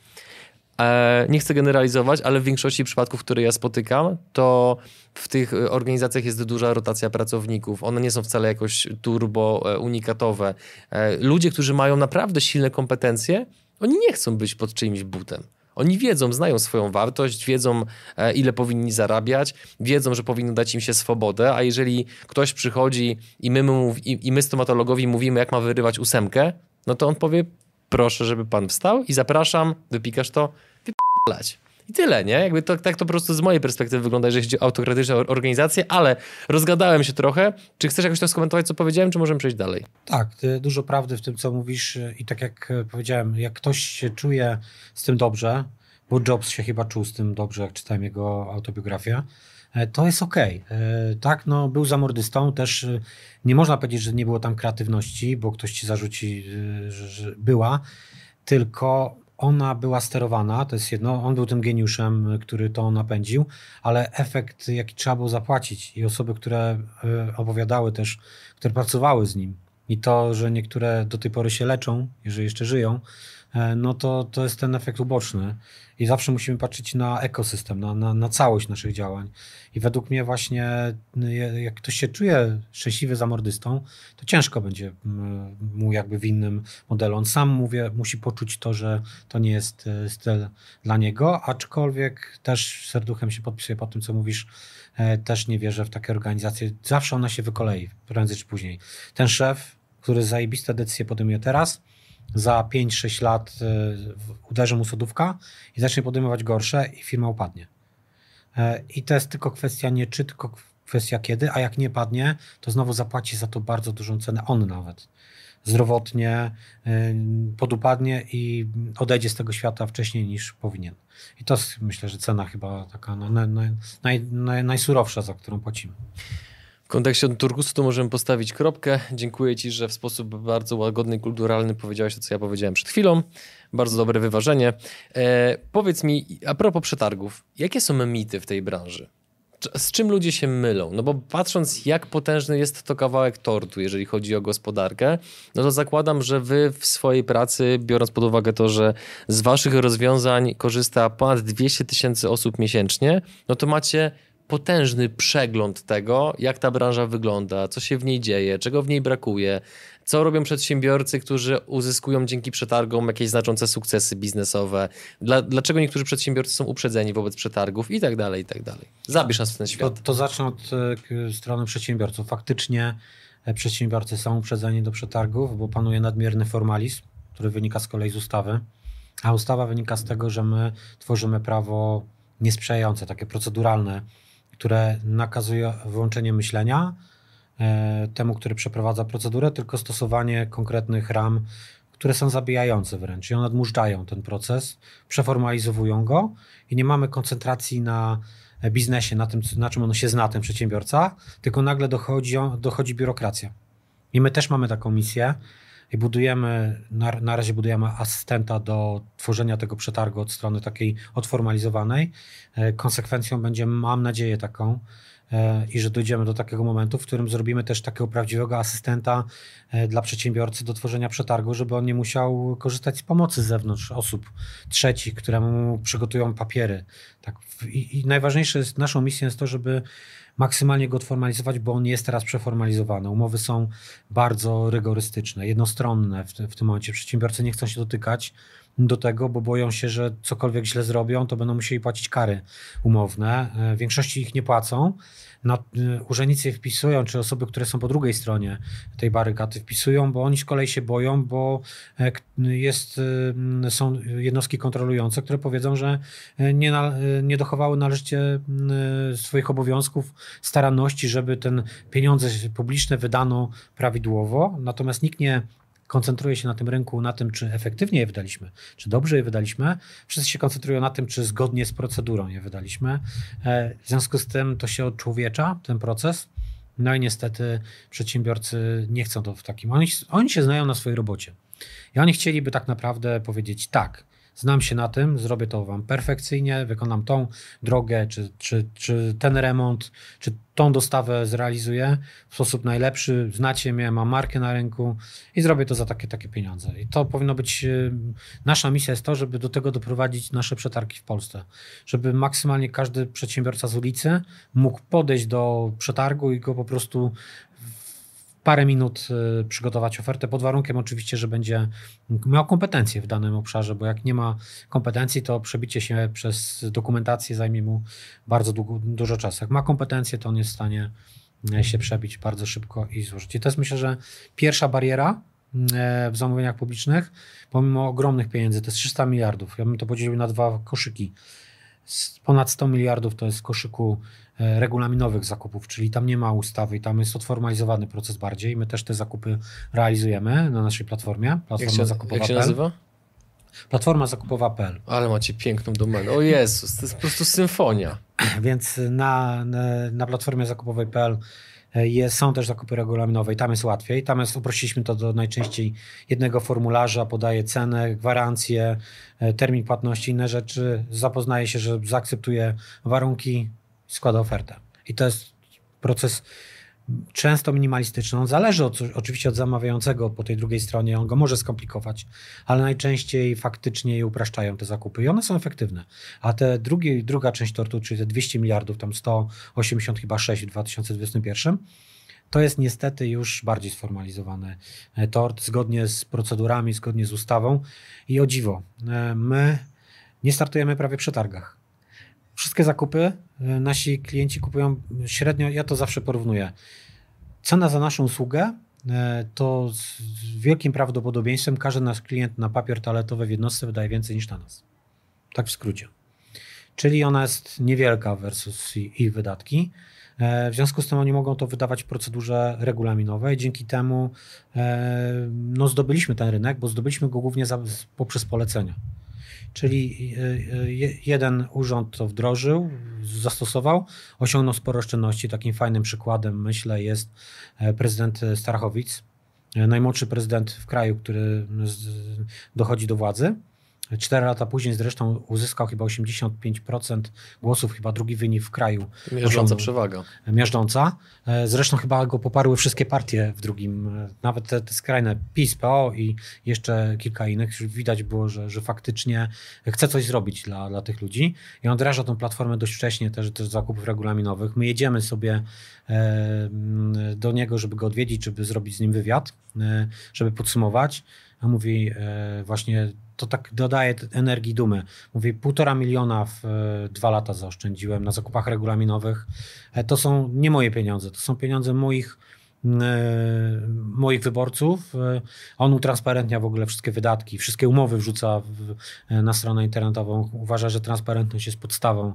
E, nie chcę generalizować, ale w większości przypadków, które ja spotykam, to w tych organizacjach jest duża rotacja pracowników. One nie są wcale jakoś turbo e, unikatowe. E, ludzie, którzy mają naprawdę silne kompetencje, oni nie chcą być pod czyimś butem. Oni wiedzą, znają swoją wartość, wiedzą, ile powinni zarabiać, wiedzą, że powinno dać im się swobodę, a jeżeli ktoś przychodzi i my, i my stomatologowi mówimy, jak ma wyrywać ósemkę, no to on powie, proszę, żeby pan wstał i zapraszam, wypikasz to, wypalać. I tyle, nie? Jakby to, tak to po prostu z mojej perspektywy wygląda, jeżeli chodzi o autokratyczne organizacje, ale rozgadałem się trochę. Czy chcesz jakoś to skomentować, co powiedziałem, czy możemy przejść dalej? Tak, dużo prawdy w tym, co mówisz i tak jak powiedziałem, jak ktoś się czuje z tym dobrze, bo Jobs się chyba czuł z tym dobrze, jak czytałem jego autobiografię, to jest okej. Okay. E, tak, no był zamordystą, też e, nie można powiedzieć, że nie było tam kreatywności, bo ktoś ci zarzuci, że, była, tylko ona była sterowana, to jest jedno, on był tym geniuszem, który to napędził, ale efekt, jaki trzeba było zapłacić i osoby, które opowiadały też, które pracowały z nim i to, że niektóre do tej pory się leczą, jeżeli jeszcze żyją, E, no to, to jest ten efekt uboczny. I zawsze musimy patrzeć na ekosystem, na, na, na całość naszych działań. I według mnie właśnie, jak ktoś się czuje szczęśliwy zamordystą, to ciężko będzie mu jakby w innym modelu. On sam, mówię, musi poczuć to, że to nie jest e, styl dla niego, aczkolwiek też serduchem się podpisuję po tym, co mówisz, e, też nie wierzę w takie organizacje. Zawsze ona się wykolei, prędzej czy później. Ten szef, który zajebiste decyzje podejmuje teraz, za 5-6 lat y, uderzy mu sodówka i zacznie podejmować gorsze i firma upadnie. E, I to jest tylko kwestia nie czy, tylko kwestia kiedy, a jak nie padnie, to znowu zapłaci za to bardzo dużą cenę, on nawet. Zdrowotnie y, podupadnie i odejdzie z tego świata wcześniej niż powinien. I to jest, myślę, że cena chyba taka no, naj, naj, naj, najsurowsza, za którą płacimy. Kontekście Turkusu to możemy postawić kropkę. Dziękuję Ci, że w sposób bardzo łagodny, kulturalny powiedziałeś to, co ja powiedziałem przed chwilą. Bardzo dobre wyważenie. E, powiedz mi, a propos przetargów, jakie są mity w tej branży? z czym ludzie się mylą? No bo patrząc, jak potężny jest to kawałek tortu, jeżeli chodzi o gospodarkę, no to zakładam, że wy w swojej pracy, biorąc pod uwagę to, że z waszych rozwiązań korzysta ponad 200 tysięcy osób miesięcznie, no to macie potężny przegląd tego, jak ta branża wygląda, co się w niej dzieje, czego w niej brakuje, co robią przedsiębiorcy, którzy uzyskują dzięki przetargom jakieś znaczące sukcesy biznesowe, Dla, dlaczego niektórzy przedsiębiorcy są uprzedzeni wobec przetargów i tak dalej, i tak dalej. Zabierz nas w ten świat. To, to zacznę od e, strony przedsiębiorców. Faktycznie e, przedsiębiorcy są uprzedzeni do przetargów, bo panuje nadmierny formalizm, który wynika z kolei z ustawy, a ustawa wynika z tego, że my tworzymy prawo niesprzyjające, takie proceduralne, które nakazuje wyłączenie myślenia e, temu, który przeprowadza procedurę, tylko stosowanie konkretnych ram, które są zabijające wręcz i one odmurzdają ten proces, przeformalizowują go i nie mamy koncentracji na biznesie, na tym, na czym on się zna, ten przedsiębiorca, tylko nagle dochodzi, dochodzi biurokracja. I my też mamy taką misję, i budujemy, na, na razie budujemy asystenta do tworzenia tego przetargu od strony takiej odformalizowanej. E, konsekwencją będzie, mam nadzieję, taką, e, i że dojdziemy do takiego momentu, w którym zrobimy też takiego prawdziwego asystenta e, dla przedsiębiorcy do tworzenia przetargu, żeby on nie musiał korzystać z pomocy z zewnątrz osób trzecich, które mu przygotują papiery. Tak. I, i najważniejsze jest, naszą misją jest to, żeby maksymalnie go odformalizować, bo on jest teraz przeformalizowany. Umowy są bardzo rygorystyczne, jednostronne w, w tym momencie. Przedsiębiorcy nie chcą się dotykać do tego, bo boją się, że cokolwiek źle zrobią, to będą musieli płacić kary umowne. E, w większości ich nie płacą. No, e, urzędnicy wpisują, czy osoby, które są po drugiej stronie tej barykady wpisują, bo oni z kolei się boją, bo e, jest, są jednostki kontrolujące, które powiedzą, że nie, na, nie dochowały należycie swoich obowiązków, staranności, żeby ten pieniądze publiczne wydano prawidłowo. Natomiast nikt nie koncentruje się na tym rynku, na tym, czy efektywnie je wydaliśmy, czy dobrze je wydaliśmy. Wszyscy się koncentrują na tym, czy zgodnie z procedurą je wydaliśmy. E, w związku z tym to się odczłowiecza, ten proces. No i niestety przedsiębiorcy nie chcą to w takim. Oni, oni się znają na swojej robocie. I oni chcieliby tak naprawdę powiedzieć tak, znam się na tym, zrobię to wam perfekcyjnie, wykonam tą drogę, czy, czy, czy ten remont, czy tą dostawę zrealizuję w sposób najlepszy, znacie mnie, mam markę na rynku i zrobię to za takie, takie pieniądze. I to powinno być, y, nasza misja jest to, żeby do tego doprowadzić nasze przetargi w Polsce. Żeby maksymalnie każdy przedsiębiorca z ulicy mógł podejść do przetargu i go po prostu parę minut y, przygotować ofertę, pod warunkiem oczywiście, że będzie miał kompetencje w danym obszarze, bo jak nie ma kompetencji, to przebicie się przez dokumentację zajmie mu bardzo długo, dużo czasu. Jak ma kompetencje, to on jest w stanie e, się przebić bardzo szybko i złożyć. I to jest myślę, że pierwsza bariera e, w zamówieniach publicznych, pomimo ogromnych pieniędzy, to jest 300 miliardów. Ja bym to podzielił na dwa koszyki. Ponad 100 miliardów to jest w koszyku regulaminowych zakupów, czyli tam nie ma ustawy i tam jest odformalizowany proces bardziej. My też te zakupy realizujemy na naszej platformie. Platforma jak się, zakupowa. Jak się nazywa? Platforma zakupowa.pl. Ale macie piękną domenę. O Jezus, to jest po prostu symfonia. Więc na, na, na platformie zakupowej.pl e, jest, są też zakupy regulaminowe i tam jest łatwiej. Tam jest, uprościliśmy to do najczęściej jednego formularza, podaje cenę, gwarancję, e, termin płatności, inne rzeczy. Zapoznaje się, że zaakceptuje warunki, składa ofertę. I to jest proces często minimalistyczny. On zależy od, oczywiście od zamawiającego po tej drugiej stronie, on go może skomplikować, ale najczęściej faktycznie je upraszczają te zakupy i one są efektywne. A te druga część tortu, czyli te 200 miliardów, tam 180 chyba 6 w 2021, to jest niestety już bardziej sformalizowany e, tort, zgodnie z procedurami, zgodnie z ustawą i o dziwo, e, my nie startujemy prawie przy targach wszystkie zakupy e, nasi klienci kupują średnio, ja to zawsze porównuję. Cena za naszą usługę e, to z wielkim prawdopodobieństwem każdy nasz klient na papier toaletowy w jednostce wydaje więcej niż na nas. Tak w skrócie. Czyli ona jest niewielka versus ich wydatki. E, w związku z tym oni mogą to wydawać w procedurze regulaminowej. Dzięki temu no, zdobyliśmy ten rynek, bo zdobyliśmy go głównie za, poprzez polecenia. Czyli jeden urząd to wdrożył, zastosował, osiągnął sporo oszczędności. Takim fajnym przykładem, myślę, jest prezydent Starachowic, najmłodszy prezydent w kraju, który dochodzi do władzy. Cztery lata później zresztą uzyskał chyba 85% głosów, chyba drugi wynik w kraju. Miażdżąca przewaga. Miażdżąca. E, zresztą chyba go poparły wszystkie partie w drugim, e, nawet te, te skrajne PiS, PO i jeszcze kilka innych. Widać było, że, że faktycznie chce coś zrobić dla, dla tych ludzi i on wdraża tą platformę dość wcześnie też, też zakupów regulaminowych. My jedziemy sobie e, do niego, żeby go odwiedzić, żeby zrobić z nim wywiad, żeby podsumować. A mówi właśnie to tak dodaje energii dumy. Mówię, półtora miliona w e, dwa lata zaoszczędziłem na zakupach regulaminowych. E, to są nie moje pieniądze, to są pieniądze moich e, moich wyborców. On utransparentnia w ogóle wszystkie wydatki, wszystkie umowy wrzuca w, na stronę internetową. Uważa, że transparentność jest podstawą,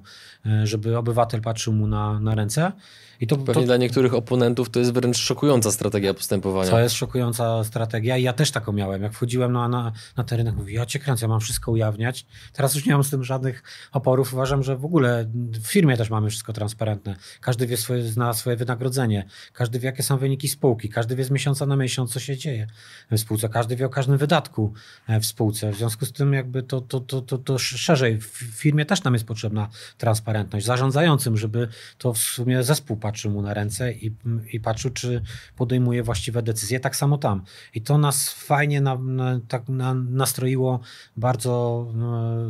żeby obywatel patrzył mu na, na ręce. I to, Pewnie to, dla niektórych oponentów to jest wręcz szokująca strategia postępowania. To jest szokująca strategia i ja też taką miałem. Jak wchodziłem na, na, na ten rynek, mówię, ja cię kręcę, ja mam wszystko ujawniać. Teraz już nie mam z tym żadnych oporów. Uważam, że w ogóle w firmie też mamy wszystko transparentne. Każdy wie swoje, zna swoje wynagrodzenie, każdy wie, jakie są wyniki spółki, każdy wie z miesiąca na miesiąc, co się dzieje w spółce, każdy wie o każdym wydatku e, w spółce. W związku z tym jakby to, to, to, to, to szerzej. W firmie też nam jest potrzebna transparentność. Zarządzającym, żeby to w sumie zespół patrzył mu na ręce i, i patrzył, czy podejmuje właściwe decyzje. Tak samo tam. I to nas fajnie na, na, tak na, nastroiło, bardzo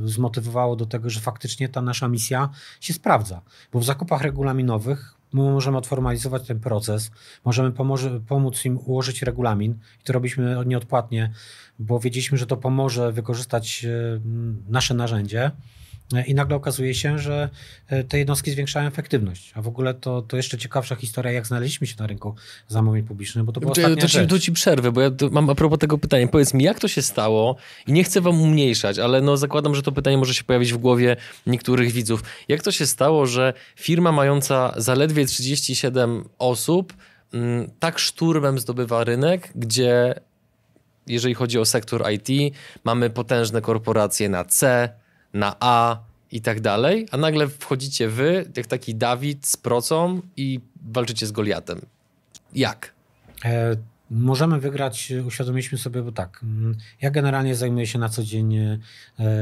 e, zmotywowało do tego, że faktycznie ta nasza misja się sprawdza. Bo w zakupach regulaminowych My możemy odformalizować ten proces, możemy pomoże, pomóc im ułożyć regulamin i to robiliśmy nieodpłatnie, bo wiedzieliśmy, że to pomoże wykorzystać e, nasze narzędzie i nagle okazuje się, że e, te jednostki zwiększają efektywność. A w ogóle to, to jeszcze ciekawsza historia, jak znaleźliśmy się na rynku zamówień publicznych, bo to była ostatnia to, rzecz. To ci przerwę, bo ja mam a propos tego pytania. Powiedz mi, jak to się stało i nie chcę wam umniejszać, ale no zakładam, że to pytanie może się pojawić w głowie niektórych widzów. Jak to się stało, że firma mająca zaledwie 37 osób mm, tak szturmem zdobywa rynek, gdzie jeżeli chodzi o sektor IT, mamy potężne korporacje na C, na A i tak dalej, a nagle wchodzicie wy, jak taki Dawid z procą i walczycie z Goliatem. Jak? E, Możemy wygrać, uświadomiliśmy sobie, bo tak, mm, ja generalnie zajmuję się na co dzień, e,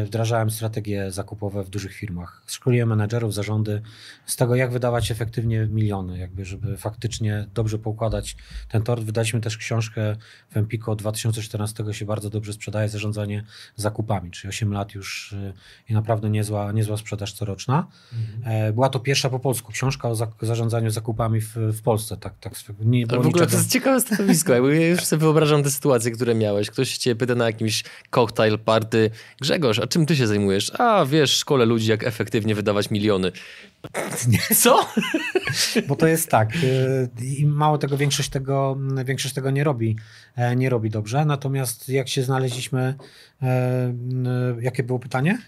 wdrażałem strategie zakupowe w dużych firmach. Szkoliłem menedżerów, zarządy z tego, jak wydawać efektywnie miliony, jakby, żeby faktycznie dobrze poukładać ten tort. Wydaliśmy też książkę w Empico od 2014 się bardzo dobrze sprzedaje, zarządzanie zakupami, czyli 8 lat już e, i naprawdę niezła, niezła sprzedaż coroczna. Mhm. E, była to pierwsza po polsku książka o zarządzaniu zakupami w, w Polsce. Tak, tak, nie było w ogóle niczego... to jest ciekawe stanowisko bo ja już sobie wyobrażam te sytuacje, które miałeś. Ktoś cię pyta na jakimś cocktail party, Grzegorz, a czym ty się zajmujesz? A wiesz, szkole ludzi, jak efektywnie wydawać miliony. Co? Bo to jest tak. Y, I mało tego, większość tego, większość tego nie robi, e, nie robi dobrze. Natomiast jak się znaleźliśmy, e, jakie było pytanie?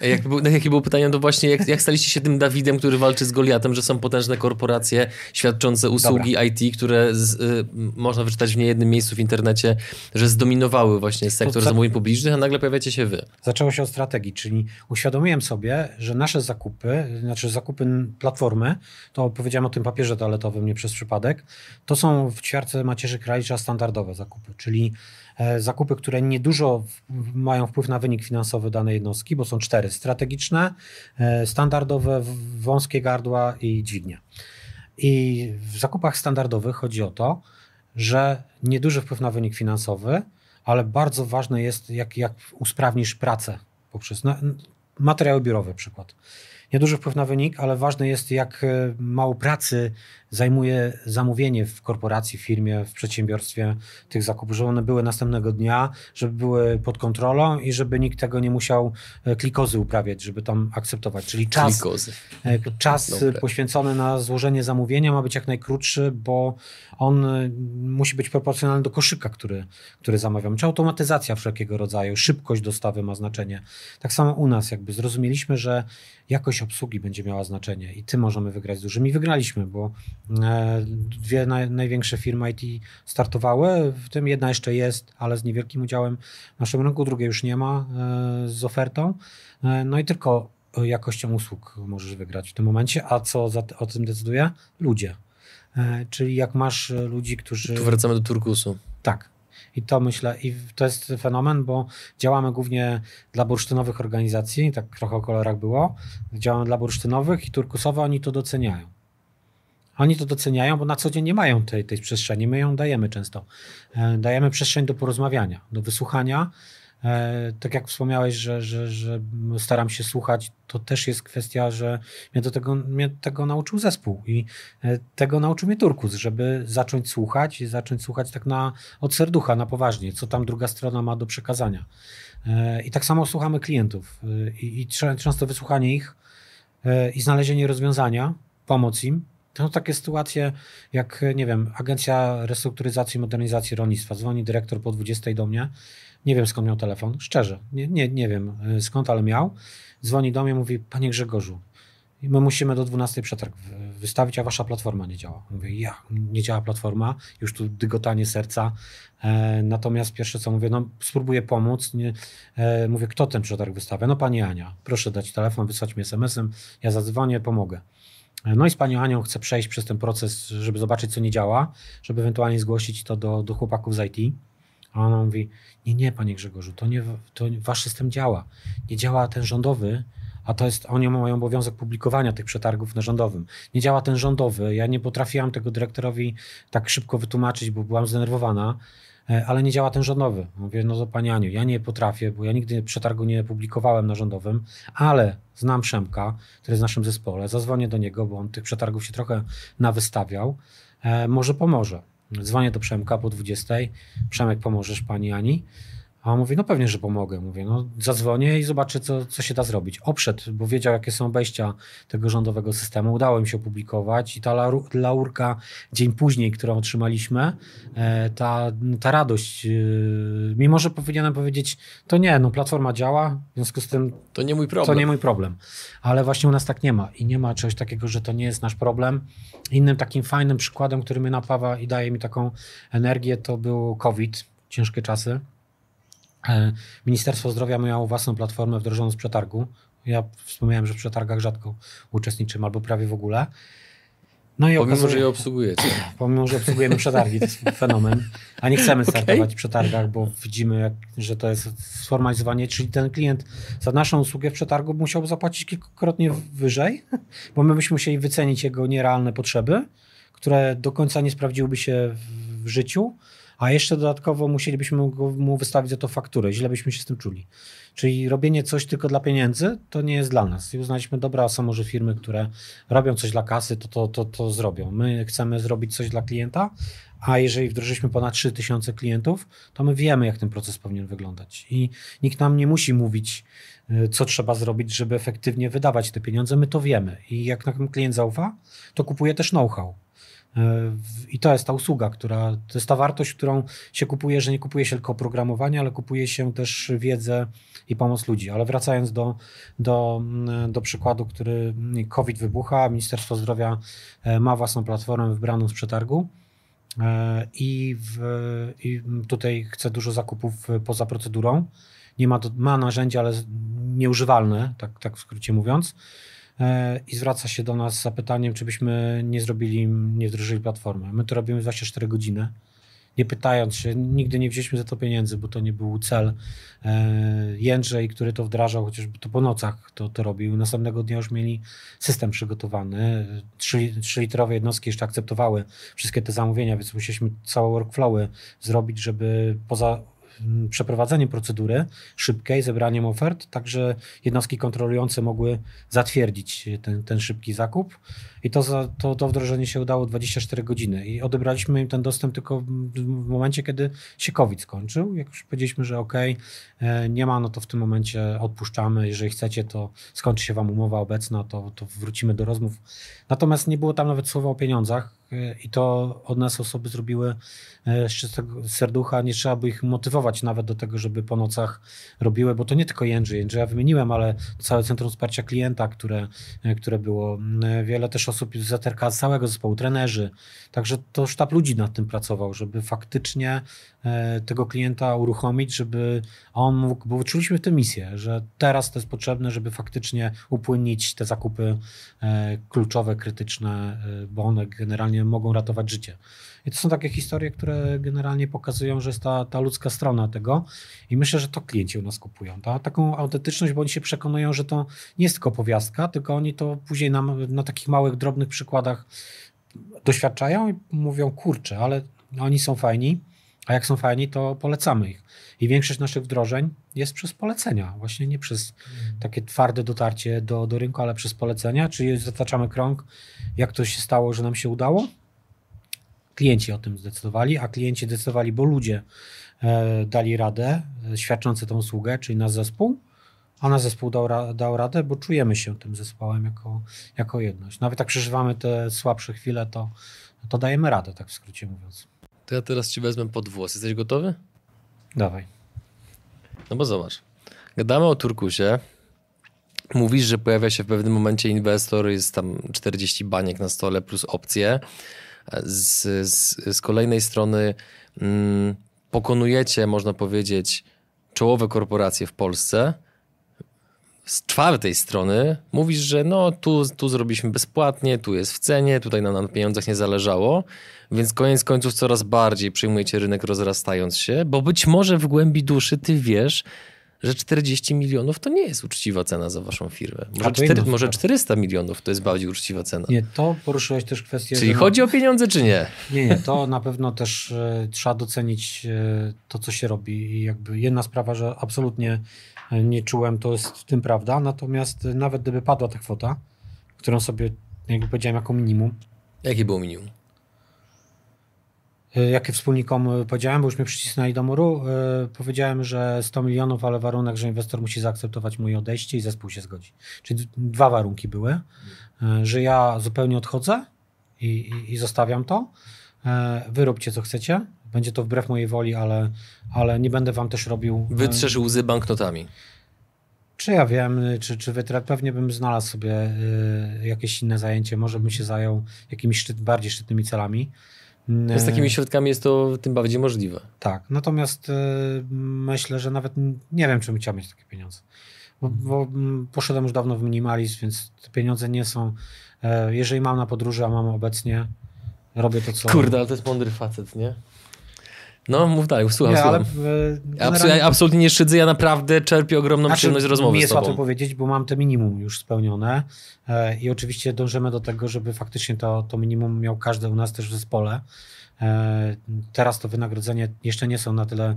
Jak był, no, jakie było pytanie, to właśnie jak, jak staliście się tym Dawidem, który walczy z Goliatem, że są potężne korporacje świadczące usługi Dobra. IT, które z, y, można wyczytać w niejednym miejscu w internecie, że zdominowały właśnie sektor to, zamówień publicznych, a nagle pojawiacie się wy. Zaczęło się od strategii, czyli uświadomiłem sobie, że nasze zakupy, znaczy zakupy platformy, to powiedziałem o tym papierze toaletowym nie przez przypadek, to są w ćwiarce macierzy kralicza standardowe zakupy, czyli E, zakupy, które niedużo mają wpływ na wynik finansowy danej jednostki, bo są cztery: strategiczne, e, standardowe, wąskie gardła i dźwignia. I w zakupach standardowych chodzi o to, że nieduży wpływ na wynik finansowy, ale bardzo ważne jest, jak, jak usprawnisz pracę poprzez no, materiały biurowe, przykład. Nieduży wpływ na wynik, ale ważne jest, jak e, mało pracy zajmuje zamówienie w korporacji, w firmie, w przedsiębiorstwie tych zakupów, żeby one były następnego dnia, żeby były pod kontrolą i żeby nikt tego nie musiał e, klikozy uprawiać, żeby tam akceptować. Czyli czas, klikozy. E, czas poświęcony na złożenie zamówienia ma być jak najkrótszy, bo on e, musi być proporcjonalny do koszyka, który, który zamawiamy. Czy automatyzacja wszelkiego rodzaju, szybkość dostawy ma znaczenie. Tak samo u nas jakby zrozumieliśmy, że jakość obsługi będzie miała znaczenie i tym możemy wygrać z dużymi. Wygraliśmy, bo dwie naj, największe firmy IT startowały, w tym jedna jeszcze jest, ale z niewielkim udziałem w naszym rynku, drugiej już nie ma e, z ofertą. E, no i tylko jakością usług możesz wygrać w tym momencie, a co za, o tym decyduje? Ludzie. Czyli jak masz ludzi, którzy... Tu wracamy do turkusu. Tak, i to myślę, i to jest fenomen, bo działamy głównie dla bursztynowych organizacji, tak trochę o kolorach było. Działamy dla bursztynowych i turkusowe oni to doceniają. Oni to doceniają, bo na co dzień nie mają tej, tej przestrzeni. My ją dajemy często. E, dajemy przestrzeń do porozmawiania, do wysłuchania E, tak jak wspomniałeś, że, że, że staram się słuchać, to też jest kwestia, że mnie do tego, mnie tego nauczył zespół i e, tego nauczył mnie Turkus, żeby zacząć słuchać i zacząć słuchać tak na, od serducha, na poważnie, co tam druga strona ma do przekazania. I tak samo słuchamy klientów i, i często wysłuchanie ich i znalezienie rozwiązania, pomoc im, to takie sytuacje, jak nie wiem, Agencja Restrukturyzacji i Modernizacji Rolnictwa, dzwoni dyrektor po 20 do mnie nie wiem skąd miał telefon, szczerze. Nie, nie, nie wiem e, skąd, ale miał. Dzwoni do mnie, mówi: Panie Grzegorzu, my musimy do 12 przetarg wystawić, a wasza platforma nie działa. Mówię: Ja, nie działa platforma, już tu dygotanie serca. E, natomiast pierwsze co mówię, no spróbuję pomóc. Nie, e, mówię: Kto ten przetarg wystawia? No pani Ania. Proszę dać telefon, wysłać mi SMS-em, ja zadzwonię, pomogę. No i z panią Anią chcę przejść przez ten proces, żeby zobaczyć, co nie działa, żeby ewentualnie zgłosić to do, do chłopaków z IT. A ona mówi, nie, nie, panie Grzegorzu, to nie, to wasz system działa. Nie działa ten rządowy, a to jest, oni mają obowiązek publikowania tych przetargów na rządowym. Nie działa ten rządowy. Ja nie potrafiłam tego dyrektorowi tak szybko wytłumaczyć, bo byłam zdenerwowana, ale nie działa ten rządowy. Mówię, no to pani Aniu, ja nie potrafię, bo ja nigdy przetargu nie publikowałem na rządowym, ale znam Przemka, który jest w naszym zespole, zadzwonię do niego, bo on tych przetargów się trochę nawystawiał, e, może pomoże. Dzwonię do Przemka po 20. Przemek, pomożesz pani Ani? A on mówi, no pewnie, że pomogę. Mówię, no zadzwonię i zobaczę, co, co się da zrobić. Oprzedł, bo wiedział, jakie są obejścia tego rządowego systemu. Udało im się opublikować i ta laurka dzień później, którą otrzymaliśmy, e, ta, ta radość, e, mimo że powinienem powiedzieć, to nie, no platforma działa, w związku z tym... To nie mój problem. To nie mój problem. Ale właśnie u nas tak nie ma i nie ma czegoś takiego, że to nie jest nasz problem. Innym takim fajnym przykładem, który mnie napawa i daje mi taką energię, to był COVID, ciężkie czasy Ministerstwo Zdrowia miało własną platformę wdrożoną z przetargu. Ja wspomniałem, że w przetargach rzadko uczestniczym albo prawie w ogóle. No i pomimo, okazuje, że je obsługujecie. Pomimo, że obsługujemy przetargi, to jest fenomen. A nie chcemy startować okay. w przetargach, bo widzimy, że to jest sformalizowanie, czyli ten klient za naszą usługę w przetargu musiał zapłacić kilkukrotnie wyżej, bo my byśmy musieli wycenić jego nierealne potrzeby, które do końca nie sprawdziłyby się w życiu, a jeszcze dodatkowo musielibyśmy mu wystawić za to fakturę. Źle byśmy się z tym czuli. Czyli robienie coś tylko dla pieniędzy to nie jest dla nas. I uznaliśmy, dobra, są może firmy, które robią coś dla kasy, to to, to, to zrobią. My chcemy zrobić coś dla klienta, a jeżeli wdrożyliśmy ponad 3000 klientów, to my wiemy, jak ten proces powinien wyglądać. I nikt nam nie musi mówić, y, co trzeba zrobić, żeby efektywnie wydawać te pieniądze. My to wiemy. I jak nam klient zaufa, to kupuje też know-how. I to jest ta usługa, która to jest ta wartość, którą się kupuje, że nie kupuje się tylko oprogramowanie, ale kupuje się też wiedzę i pomoc ludzi. Ale wracając do, do, do przykładu, który COVID wybucha, Ministerstwo Zdrowia e, ma własną platformę wybraną z przetargu. E, I, w, I tutaj chce dużo zakupów poza procedurą. Nie ma, ma narzędzia, ale nieużywalne, tak, tak w skrócie mówiąc. E, i zwraca się do nas z zapytaniem, czy byśmy nie zrobili, nie wdrożyli platformy. My to robimy 24 godziny, nie pytając się, nigdy nie wzięliśmy za to pieniędzy, bo to nie był cel. E, Jędrzej, który to wdrażał, chociażby to po nocach to, to robił, następnego dnia już mieli system przygotowany. 3-litrowe jednostki jeszcze akceptowały wszystkie te zamówienia, więc musieliśmy całe workflowy zrobić, żeby poza przeprowadzeniem procedury szybkiej, zebraniem ofert, także jednostki kontrolujące mogły zatwierdzić ten, ten szybki zakup. I to, to, to wdrożenie się udało 24 godziny. I odebraliśmy im ten dostęp tylko w momencie, kiedy się COVID skończył. Jak już powiedzieliśmy, że OK, e, nie ma, no to w tym momencie odpuszczamy. Jeżeli chcecie, to skończy się Wam umowa obecna, to, to wrócimy do rozmów. Natomiast nie było tam nawet słowa o pieniądzach i to od nas osoby zrobiły z czystego serducha. Nie trzeba by ich motywować nawet do tego, żeby po nocach robiły, bo to nie tylko Jędrzej. Jędrzeja wymieniłem, ale całe Centrum Wsparcia Klienta, które, które było. Wiele też osób z ZRK, z całego zespołu, trenerzy. Także to sztab ludzi nad tym pracował, żeby faktycznie tego klienta uruchomić, żeby on mógł, bo czuliśmy tę misję, że teraz to jest potrzebne, żeby faktycznie upłynnić te zakupy kluczowe, krytyczne, bo one generalnie mogą ratować życie. I to są takie historie, które generalnie pokazują, że jest ta, ta ludzka strona tego i myślę, że to klienci u nas kupują. Ta, taką autentyczność, bo oni się przekonują, że to nie jest tylko powiastka, tylko oni to później nam na takich małych, drobnych przykładach doświadczają i mówią, kurczę, ale oni są fajni, a jak są fajni, to polecamy ich. I większość naszych wdrożeń jest przez polecenia, właśnie nie przez mhm. takie twarde dotarcie do, do rynku, ale przez polecenia, czyli zataczamy krąg, jak to się stało, że nam się udało. Klienci o tym zdecydowali, a klienci decydowali, bo ludzie e, dali radę, e, świadczący tę usługę, czyli nasz zespół, a nasz zespół dał, dał radę, bo czujemy się tym zespołem jako, jako jedność. Nawet jak przeżywamy te słabsze chwile, to, to dajemy radę, tak w skrócie mówiąc. To ja teraz ci wezmę pod włos. Jesteś gotowy? Dawaj. No bo zobacz. Gadamy o Turkusie. Mówisz, że pojawia się w pewnym momencie inwestor, jest tam 40 baniek na stole plus opcje. Z, z, z kolejnej strony mm, pokonujecie, można powiedzieć, czołowe korporacje w Polsce. Z czwartej strony mówisz, że no tu, tu zrobiliśmy bezpłatnie, tu jest w cenie, tutaj nam na pieniądzach nie zależało. Więc koniec końców coraz bardziej przyjmujecie rynek rozrastając się, bo być może w głębi duszy ty wiesz, że 40 milionów to nie jest uczciwa cena za waszą firmę. Może, 4, może 400 milionów to jest bardziej uczciwa cena. Nie, to poruszyłeś też kwestię. Czyli chodzi o pieniądze, czy nie? Nie, nie, to na pewno też e, trzeba docenić e, to, co się robi. I jakby jedna sprawa, że absolutnie e, nie czułem, to jest w tym prawda. Natomiast nawet gdyby padła ta kwota, którą sobie, jakby powiedziałem, jako minimum. Jakie było minimum? Y, jakie wspólnikom y, powiedziałem, bo już mnie przycisnęli do muru. Y, powiedziałem, że 100 milionów, ale warunek, że inwestor musi zaakceptować moje odejście i zespół się zgodzi. Czyli dwa warunki były, że ja zupełnie odchodzę i, i, i zostawiam to. Wy róbcie co chcecie. Będzie to wbrew mojej woli, ale, ale nie będę wam też robił. Wytrzesz łzy banknotami. Czy ja wiem, czy, czy wytrat, pewnie bym znalazł sobie jakieś inne zajęcie, może bym się zajął jakimiś szczyt, bardziej szczytnymi celami. Z takimi środkami jest to tym bardziej możliwe. Tak, natomiast y, myślę, że nawet nie wiem, czy bym chciał mieć takie pieniądze. Bo, bo poszedłem już dawno w minimalizm, więc te pieniądze nie są. E, jeżeli mam na podróży, a mam obecnie, robię to, co. Kurde, ale to jest mądry facet, nie? No, mów dalej, słucham, nie, słucham. Ale, generalnie... ja absolutnie nie szydzę, ja naprawdę czerpię ogromną znaczy, przyjemność z rozmowy Mi jest z łatwo powiedzieć, bo mam te minimum już spełnione e, i oczywiście dążymy do tego, żeby faktycznie to, to minimum miał każdy u nas też w zespole. E, teraz to wynagrodzenie jeszcze nie są na tyle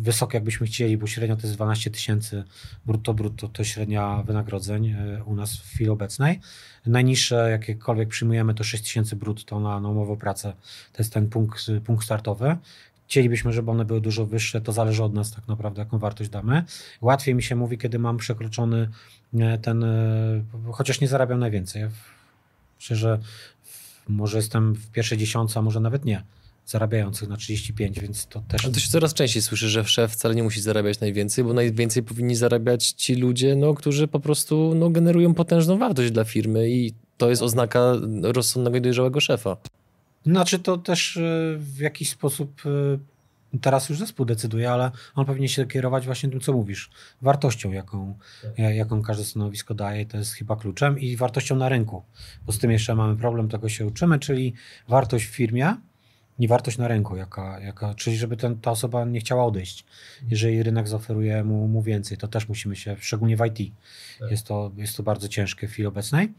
wysokie, jakbyśmy chcieli, bo średnio to jest 12 tysięcy brutto, brutto to średnia wynagrodzeń e, u nas w chwili obecnej. Najniższe, jakiekolwiek przyjmujemy, to 6 tysięcy brutto na, na umowę o pracę. To jest ten punkt, punkt startowy. Chcielibyśmy, żeby one były dużo wyższe, to zależy od nas tak naprawdę, jaką wartość damy. Łatwiej mi się mówi, kiedy mam przekroczony e, ten, e, chociaż nie zarabiam najwięcej. Myślę, że może jestem w pierwszej dziesiątce, a może nawet nie zarabiających na 35, więc to też... Ale to się coraz częściej słyszy, że szef wcale nie musi zarabiać najwięcej, bo najwięcej powinni zarabiać ci ludzie, no, którzy po prostu no, generują potężną wartość dla firmy i to jest oznaka rozsądnego i dojrzałego szefa. Znaczy to też e, w jakiś sposób e, teraz już zespół decyduje, ale on powinien się kierować właśnie tym, co mówisz. Wartością, jaką, tak. jaką każde stanowisko daje, to jest chyba kluczem i wartością na rynku, bo z tym jeszcze mamy problem, tego się uczymy, czyli wartość w firmie i wartość na rynku, jaka, jaka, czyli żeby ten, ta osoba nie chciała odejść. Jeżeli rynek zaoferuje mu, mu więcej, to też musimy się, szczególnie w IT, tak. jest, to, jest to bardzo ciężkie w chwili obecnej.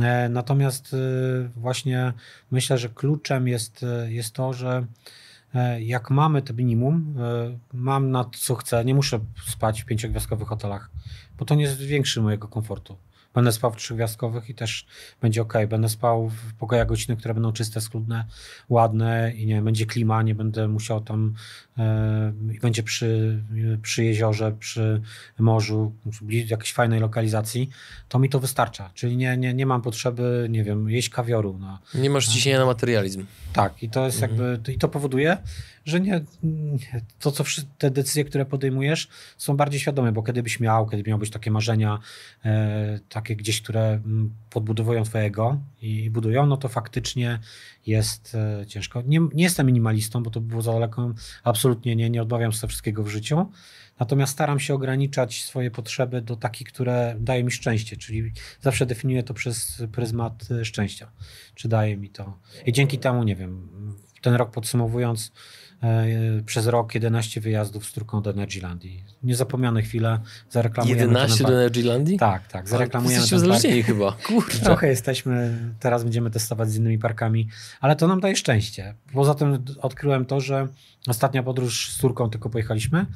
E, natomiast e, właśnie myślę, że kluczem jest, e, jest to, że jak mamy to minimum, mam na co chcę, nie muszę spać w pięciogwiazdkowych hotelach, bo to nie zwiększy mojego komfortu. Będę spał w trzygwiazdkowych i też będzie ok. Będę spał w pokojach gościnnych, które będą czyste, schludne, ładne i nie będzie klima, nie będę musiał tam e, będzie przy, przy jeziorze, przy morzu, przy jakiejś fajnej lokalizacji, to mi to wystarcza. Czyli nie, nie, nie mam potrzeby, nie wiem, jeść kawioru. No. Nie masz ciśnienia na materializm. Tak, i to jest mhm. jakby, i to powoduje, że nie, to co te decyzje, które podejmujesz są bardziej świadome, bo kiedy byś miał, kiedy miał być takie marzenia, e, takie gdzieś, które mm, podbudowują twojego i budują, no to faktycznie jest e, ciężko. Nie, nie jestem minimalistą, bo to było za daleko, absolutnie nie, nie odmawiam sobie wszystkiego w życiu, natomiast staram się ograniczać swoje potrzeby do takich, które dają mi szczęście, czyli zawsze definiuję to przez pryzmat e, szczęścia, czy daje mi to. I dzięki temu, nie wiem, ten rok podsumowując, przez rok 11 wyjazdów z Turką do Energylandii. Niezapomniane chwile, zareklamujemy 11 do Energylandii? Tak, tak, zareklamujemy Jesteście uzależnieni chyba, Kurczę. Trochę jesteśmy, teraz będziemy testować z innymi parkami, ale to nam daje szczęście. Poza tym odkryłem to, że ostatnia podróż z Turką tylko pojechaliśmy,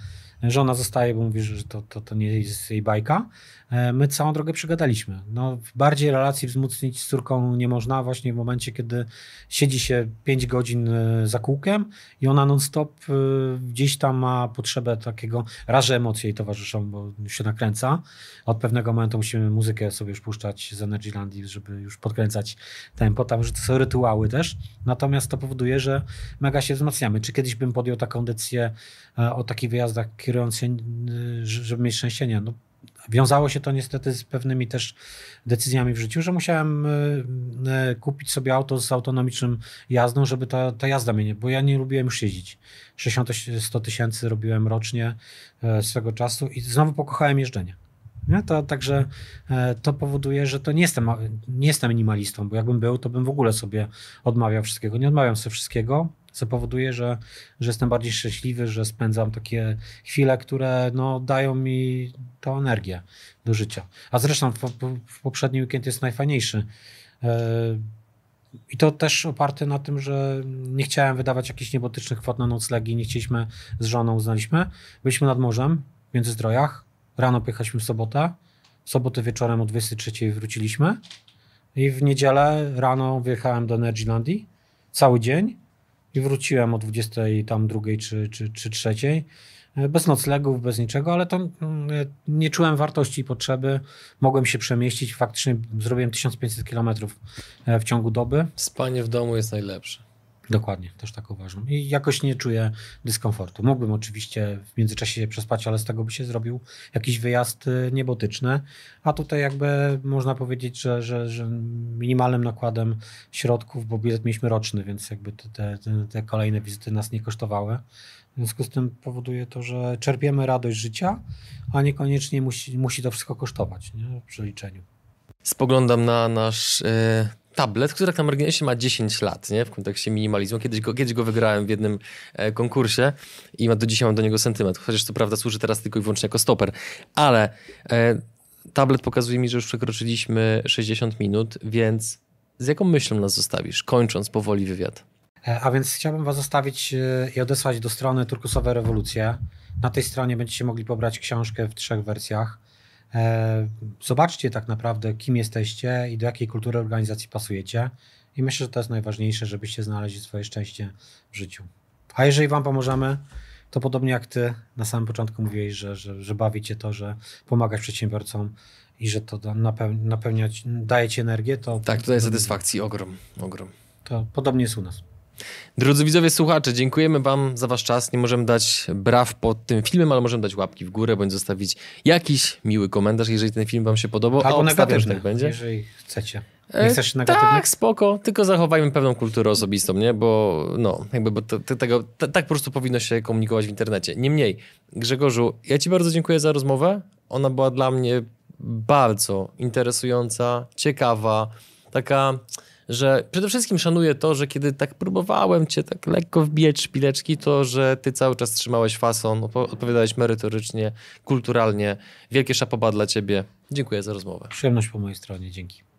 Żona zostaje, bo mówi, że to, to, to nie jest jej bajka. E, my całą drogę przegadaliśmy. No, bardziej relacji wzmocnić z córką nie można właśnie w momencie, kiedy siedzi się 5 godzin e, za kółkiem i ona non-stop e, gdzieś tam ma potrzebę takiego, raz, że emocje jej towarzyszą, bo się nakręca. Od pewnego momentu musimy muzykę sobie już puszczać z Energylandii, żeby już podkręcać tempo. Tam, że to są rytuały też. Natomiast to powoduje, że mega się wzmacniamy. Czy kiedyś bym podjął taką decyzję o takich wyjazdach, kierując się, żeby mieć szczęście? No, Wiązało się to niestety z pewnymi też decyzjami w życiu, że musiałem e, e, kupić sobie auto z autonomicznym jazdą, żeby ta, ta jazda mnie nie, bo ja nie lubiłem już jeździć. 60-100 tysięcy robiłem rocznie swego czasu i znowu pokochałem jeżdżenie. Nie? To, także to powoduje, że to nie jestem, nie jestem minimalistą, bo jakbym był, to bym w ogóle sobie odmawiał wszystkiego. Nie odmawiam sobie wszystkiego, co powoduje, że, że jestem bardziej szczęśliwy, że spędzam takie chwile, które no, dają mi tą energię do życia. A zresztą w, w poprzedni weekend jest najfajniejszy. E, I to też oparte na tym, że nie chciałem wydawać jakichś niebotycznych kwot na noclegi, nie chcieliśmy z żoną, uznaliśmy. Byliśmy nad morzem, w Międzyzdrojach, rano pojechaliśmy w sobotę, w sobotę wieczorem o 23 wróciliśmy i w niedzielę rano wyjechałem do Energylandii, cały dzień i wróciłem o 20 tam drugiej czy, czy, czy trzeciej. E, bez noclegów, bez niczego, ale to mm, e, nie czułem wartości i potrzeby. Mogłem się przemieścić. Faktycznie zrobiłem 1500 km e, w ciągu doby. Spanie w domu jest najlepsze. Dokładnie, też tak uważam. I jakoś nie czuję dyskomfortu. Mógłbym oczywiście w międzyczasie się przespać, ale z tego by się zrobił jakiś wyjazd niebotyczny. A tutaj jakby można powiedzieć, że, że, że minimalnym nakładem środków, bo bilet mieliśmy roczny, więc jakby te, te, te kolejne wizyty nas nie kosztowały. W związku z tym powoduje to, że czerpiemy radość życia, a niekoniecznie musi, musi to wszystko kosztować nie? w przeliczeniu. Spoglądam na nasz y, tablet, który tak na marginesie ma 10 lat nie? w kontekście minimalizmu. Kiedyś go, kiedyś go wygrałem w jednym e, konkursie i do dzisiaj mam do niego sentyment, chociaż to prawda służy teraz tylko i wyłącznie jako stoper. Ale e, tablet pokazuje mi, że już przekroczyliśmy 60 minut, więc z jaką myślą nas zostawisz, kończąc powoli wywiad? E, a więc chciałbym Was zostawić e, i odesłać do strony Turkusowe Rewolucje. Na tej stronie będziecie mogli pobrać książkę w trzech wersjach. E, zobaczcie tak naprawdę, kim jesteście i do jakiej kultury organizacji pasujecie. I myślę, że to jest najważniejsze, żebyście znaleźli swoje szczęście w życiu. A jeżeli Wam pomożemy, to podobnie jak Ty na samym początku mówiłeś, że, że, że bawicie to, że pomagać przedsiębiorcom i że to napełniać, daje Ci energię, to... Tak, tutaj satysfakcji ogrom, ogrom. To podobnie jest u nas. Drodzy widzowie, słuchacze, dziękujemy Wam za Wasz czas. Nie możemy dać braw pod tym filmem, ale możemy dać łapki w górę, bądź zostawić jakiś miły komentarz, jeżeli ten film Wam się podobał. Albo negatywny, tak będzie. jeżeli chcecie. Nie e, chcesz negatywny? Tak, spoko, tylko zachowajmy pewną kulturę osobistą, nie? Bo no, jakby bo tego, tak po prostu powinno się komunikować w internecie. Niemniej, Grzegorzu, ja Ci bardzo dziękuję za rozmowę. Ona była dla mnie bardzo interesująca, ciekawa, taka że przede wszystkim szanuję to, że kiedy tak próbowałem cię tak lekko wbijać szpileczki, to że ty cały czas trzymałeś fason, odpowiadałeś merytorycznie, kulturalnie. Wielkie szapoba dla ciebie. Dziękuję za rozmowę. Przyjemność po mojej stronie, dzięki.